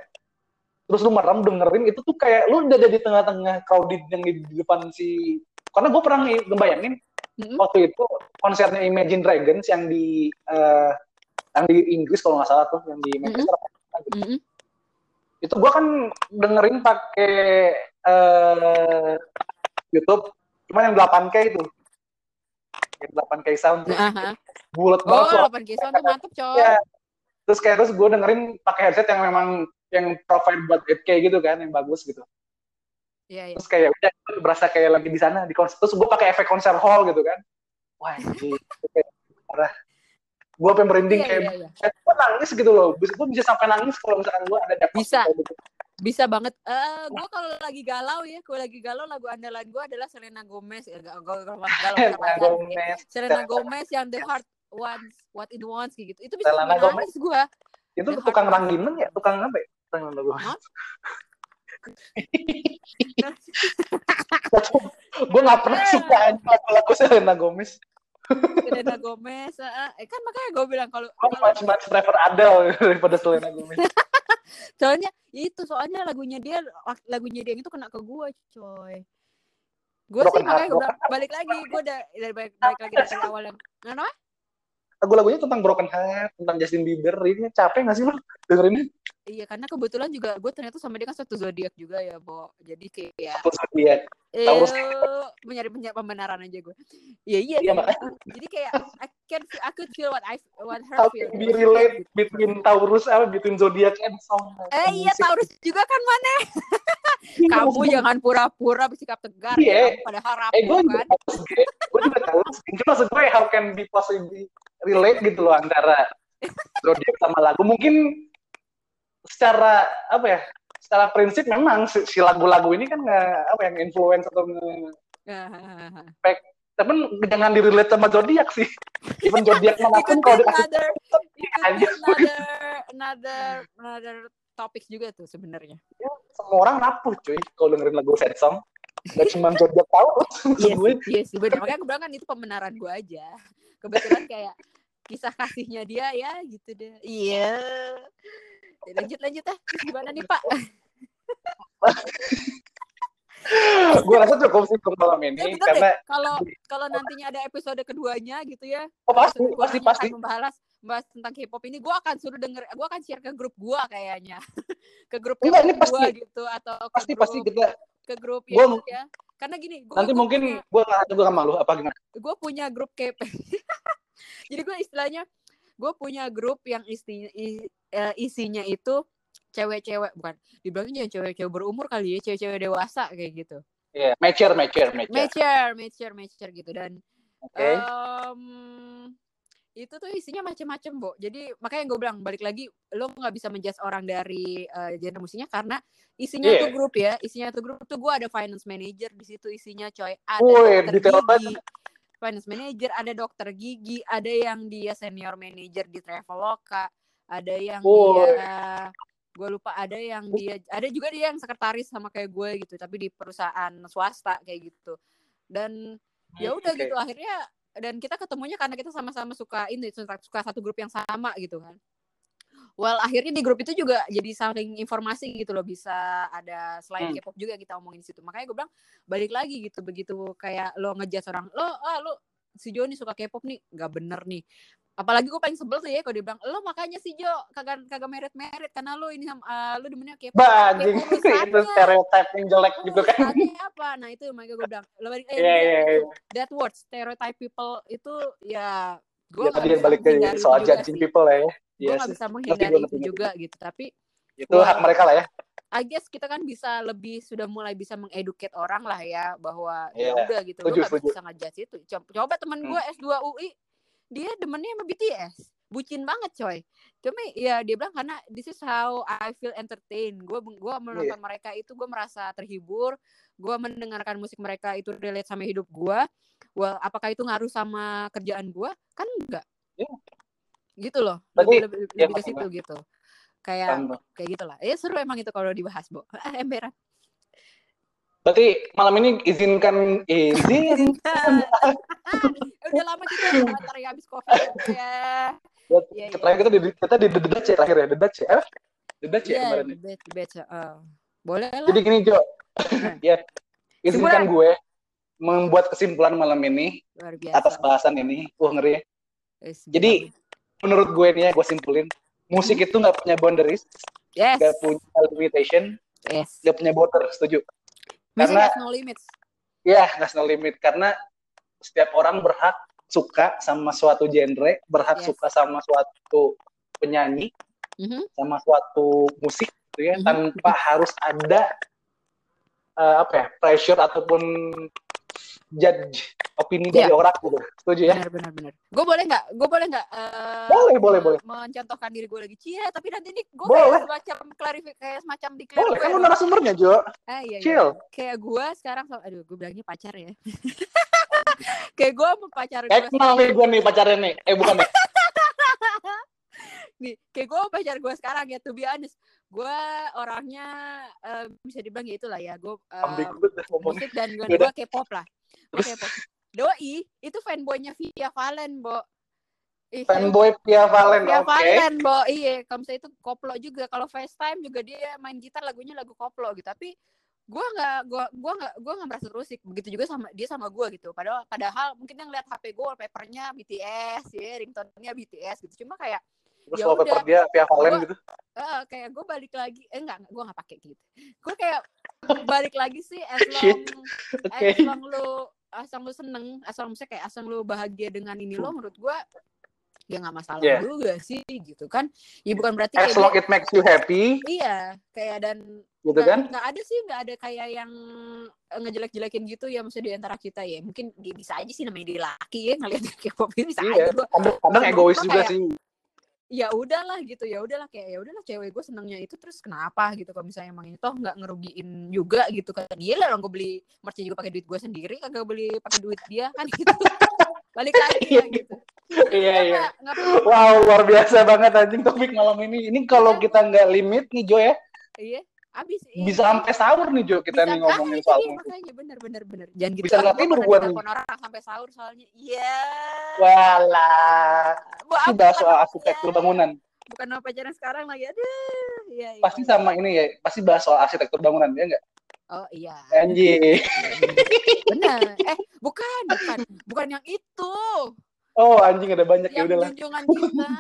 Terus lu merem dengerin itu tuh kayak lu udah di tengah-tengah crowded yang di depan si karena gue pernah ngebayangin mm-hmm. waktu itu konsernya Imagine Dragons yang di uh, yang di Inggris kalau nggak salah tuh yang di Manchester. Mm-hmm. Mm-hmm. Itu gue kan dengerin pakai uh, YouTube cuma yang 8K itu yang 8K sound tuh uh-huh. bulat oh, banget oh 8K sound tuh mantep coy ya. terus kayak terus gue dengerin pakai headset yang memang yang provide buat 8K gitu kan yang bagus gitu Iya, iya. Terus kayak udah berasa kayak lagi di sana di konser. Terus gue pakai efek konser hall gitu kan. Wah, ini parah. Gue pengen merinding iya, kayak iya, iya. gue nangis gitu loh. Gue bisa sampai nangis kalau misalkan gue ada bisa. Gitu bisa banget. Uh, eh, gue kalau lagi galau ya gue lagi galau lagu andalan gue adalah Selena Gomez. Ya galau galau ya. Selena Gomez yang The Heart Wants What It Wants gitu. Itu bisa Selena Gomez? gue itu The tukang ranggimen ya? Tukang apa ya? Tukang lagu gue gak pernah suka lagu Selena Gomez. Selena Gomez eh, kan makanya gue bilang kalau gue much much prefer Adele daripada Selena Gomez soalnya itu soalnya lagunya dia lagunya dia itu kena ke gue coy. Gue sih makanya gue balik lagi gue udah dari balik, balik lagi dari awal yang kenapa lagu-lagunya tentang broken heart tentang Justin Bieber ini capek gak sih lo dengerinnya Iya karena kebetulan juga gue ternyata sama dia kan satu zodiak juga ya, Bo. Jadi kayak satu zodiak. Eh, mencari pembenaran aja gue. Iya iya. iya Jadi kayak I can I could feel what I what her How feel. Be relate between Taurus apa between zodiak and song. Eh iya Taurus juga kan mana? Iya, Kamu jangan pura-pura bersikap tegar yeah. ya. Padahal rapuh eh, gue kan. gue juga tahu. Cuma maksud gue how can be possibly relate gitu loh antara zodiak sama lagu. Mungkin secara apa ya secara prinsip memang si, si lagu-lagu ini kan nggak apa yang influence atau nge tapi jangan direlate sama zodiak sih even zodiak mana pun kalau another, another another another topik juga tuh sebenarnya ya, semua orang rapuh cuy kalau dengerin lagu sad song Gak cuma jodoh tahu iya gue. Iya sih benar. Makanya gue bilang kan itu pembenaran gue aja. Kebetulan kayak kisah kasihnya dia ya gitu deh. Iya. Ya, lanjut lanjut ah. Gimana nih Pak? gue rasa cukup sih untuk malam ini ya, karena kalau kalau nantinya ada episode keduanya gitu ya oh pasti pasti pasti. membahas membahas tentang K-pop ini gue akan suruh denger gue akan share ke grup gue kayaknya. Ke grup Enggak, ini pasti, gua gitu atau ke pasti grup, pasti kita ke grup ya, gua, ya. Karena gini gua, nanti gua mungkin gue nggak gue gak malu apa gimana? Gue punya grup K-pop. Jadi gue istilahnya gue punya grup yang isi, eh, isinya itu cewek-cewek bukan dibilangnya cewek-cewek berumur kali ya cewek-cewek dewasa kayak gitu Iya, yeah, mature, mature, mature. Mature, mature, mature gitu dan okay. um, itu tuh isinya macam-macam, Bo. Jadi makanya gue bilang balik lagi lo nggak bisa menjudge orang dari uh, genre musiknya karena isinya yeah. tuh grup ya, isinya tuh grup tuh gue ada finance manager di situ isinya coy. Ada Woy, dokter gigi, finance manager, ada dokter gigi, ada yang dia senior manager di Traveloka, ada yang Woy. dia gue lupa ada yang dia ada juga dia yang sekretaris sama kayak gue gitu tapi di perusahaan swasta kayak gitu dan ya udah okay. gitu akhirnya dan kita ketemunya karena kita sama-sama suka ini suka satu grup yang sama gitu kan well akhirnya di grup itu juga jadi saling informasi gitu loh bisa ada selain hmm. K-pop juga kita omongin situ. Makanya gue bilang balik lagi gitu begitu kayak lo ngejat orang lo ah lo si Joni suka K-pop nih. Nggak bener nih. Apalagi gue paling sebel sih ya kalau dia bilang lo makanya sih Jo kagak kagak merit merit karena lo ini uh, lo demennya bajing itu stereotip yang jelek gitu kan. apa? Nah itu makanya gue bilang lo balik eh yeah, yeah, yeah. that word stereotype people itu ya gue ya, tadi balik ke soal judging people ya. Gue nggak bisa menghindari itu juga gitu tapi itu gua, hak mereka lah ya. I guess kita kan bisa lebih sudah mulai bisa mengeduket orang lah ya bahwa yeah. ya udah gitu. Lo gak bisa ngejudge itu. Coba temen hmm. gue S2 UI dia demennya sama BTS bucin banget coy. Cuma ya dia bilang karena this is how I feel entertain gue gue menonton yeah. mereka itu gue merasa terhibur. Gue mendengarkan musik mereka itu relate sama hidup gue well apakah itu ngaruh sama kerjaan gue kan enggak yeah. gitu loh lebih lebih, ya, lebih ke situ gitu kayak Tambah. kayak gitulah ya seru emang itu kalau dibahas bo emberan Berarti malam ini izinkan izinkan. Udah lama kita antar ya habis covid ya. Ya, ya, terakhir kita di kita di The Dutch ya terakhir ya Dutch ya. The Dutch ya kemarin. The Dutch, uh, boleh lah. Jadi gini Jo. ya. Izinkan gue membuat kesimpulan malam ini atas bahasan ini. Wah ngeri ya. Jadi menurut gue nih ya gue simpulin musik itu nggak punya boundaries, yes. nggak punya limitation, yes. nggak punya border. Setuju? karena no limits. Ya, nggak no limit karena setiap orang berhak suka sama suatu genre, berhak yes. suka sama suatu penyanyi, mm-hmm. sama suatu musik, gitu ya, mm-hmm. tanpa harus ada uh, apa ya pressure ataupun judge opini yeah. dari orang gitu. Setuju ya? Benar benar benar. Gue boleh nggak? Gue boleh nggak? Uh, boleh boleh boleh. Mencontohkan diri gue lagi cia, tapi nanti ini gue kayak semacam klarifikasi kayak semacam di Boleh, kan lu narasumbernya Jo. Ah, iya, iya. Chill. Iya. Kayak gue sekarang, aduh gue bilangnya pacar ya. kayak gue sama pacar gue. Eh, kenal nih gue nih pacarnya nih. Eh bukan nih. nih, kayak gue pacar gue sekarang ya, be honest. Gue orangnya uh, bisa dibilang ya itulah ya. Gue uh, musik dan gue K-pop lah. Oke, okay, Doi itu fanboynya Via Valen, Bo. Ih, Fanboy Via Valen, Via okay. Valen, Bo. Iya, kalau misalnya itu koplo juga. Kalau FaceTime juga dia main gitar lagunya lagu koplo gitu. Tapi gue nggak gue gue nggak gue nggak merasa terusik begitu juga sama dia sama gue gitu padahal padahal mungkin yang lihat HP gue wallpapernya BTS ya ringtone-nya BTS gitu cuma kayak Terus ya wallpaper dia via Valen gitu uh, kayak gue balik lagi eh enggak gue nggak pakai gitu gue kayak balik lagi sih as long okay. as long lu asal lu seneng asal misalnya kayak asal lu bahagia dengan ini lo menurut gua ya nggak masalah yeah. juga sih gitu kan. Ya bukan berarti as long it makes you happy. Iya kayak dan gitu gak, kan? nggak ada sih nggak ada kayak yang ngejelek-jelekin gitu ya maksudnya di antara kita ya. Mungkin bisa aja sih namanya dia laki ya ngeliat K-pop ini bisa iya. aja kadang, kadang egois juga kayak, sih ya udahlah gitu ya udahlah kayak ya udahlah cewek gue senangnya itu terus kenapa gitu kalau misalnya emang itu toh nggak ngerugiin juga gitu kan. Iya lah gue beli merch juga pakai duit gue sendiri kagak beli pakai duit dia kan gitu. Balik lagi ya gitu. Iya iya. wow luar biasa banget anjing topik malam ini. Ini kalau kita nggak limit nih Jo ya. Iya Abis bisa sampai sahur nih Jo kita bisa, nih ngomongin soal iya, makanya bener bener bener. Jangan gitu bisa nggak tidur gue telepon orang sampai sahur soalnya. Iya. Walah. Itu bahas soal arsitektur ya. bangunan. Bukan apa pacaran sekarang lagi aduh. Iya, iya. pasti sama ini ya pasti bahas soal arsitektur bangunan ya enggak oh iya. Anjing. Benar eh bukan bukan. Bukan yang itu Oh anjing ada banyak ya udahlah. Junjungan kita.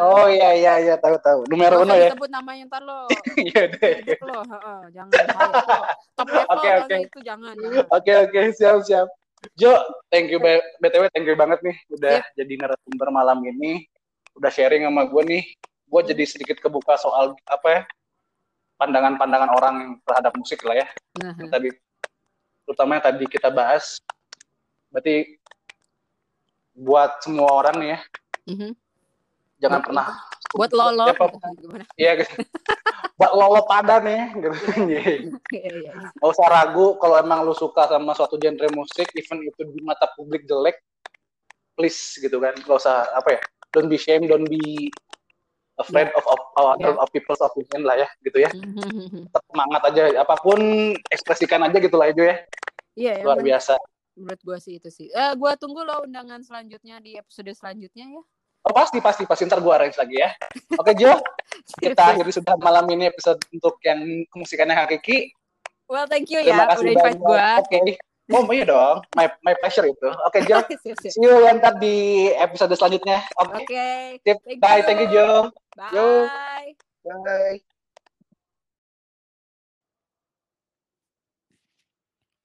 Oh iya iya iya tahu tahu. Numero uno ya. Sebut namanya ntar lo. Iya deh. Lo, jangan Top level okay, okay. itu jangan. Oke oke siap siap. Jo, thank you BTW thank you banget nih udah yep. jadi narasumber malam ini. Udah sharing sama gue nih. Gue jadi sedikit kebuka soal apa ya? pandangan-pandangan orang terhadap musik lah ya. Uh -huh. Tadi terutama yang tadi kita bahas berarti buat semua orang nih ya. Mm-hmm. Jangan buat, pernah buat lolo ya? Iya gitu. buat lolo pada nih gitu. Iya, iya, iya. Gak usah ragu kalau emang lu suka sama suatu genre musik, even itu di mata publik jelek, please gitu kan. Gak usah apa ya? Don't be shame, don't be afraid yeah. of, of, of, yeah. of people's opinion lah ya gitu ya. Mm-hmm. Tetap semangat aja, apa pun ekspresikan aja gitu lah itu ya. Iya, yeah, luar biasa menurut gue sih itu sih. Eh, gue tunggu lo undangan selanjutnya di episode selanjutnya ya. Oh pasti pasti pasti ntar gue arrange lagi ya. Oke Jo, kita akhiri sudah malam ini episode untuk yang kemusikannya Hakiki. Well thank you Terima ya kasih udah invite gue. Oke. Okay. Oh iya dong, my my pleasure itu. Oke okay, Jo, see you ntar di episode selanjutnya. Oke. Okay. okay. Bye, thank you Jo. Bye. Bye.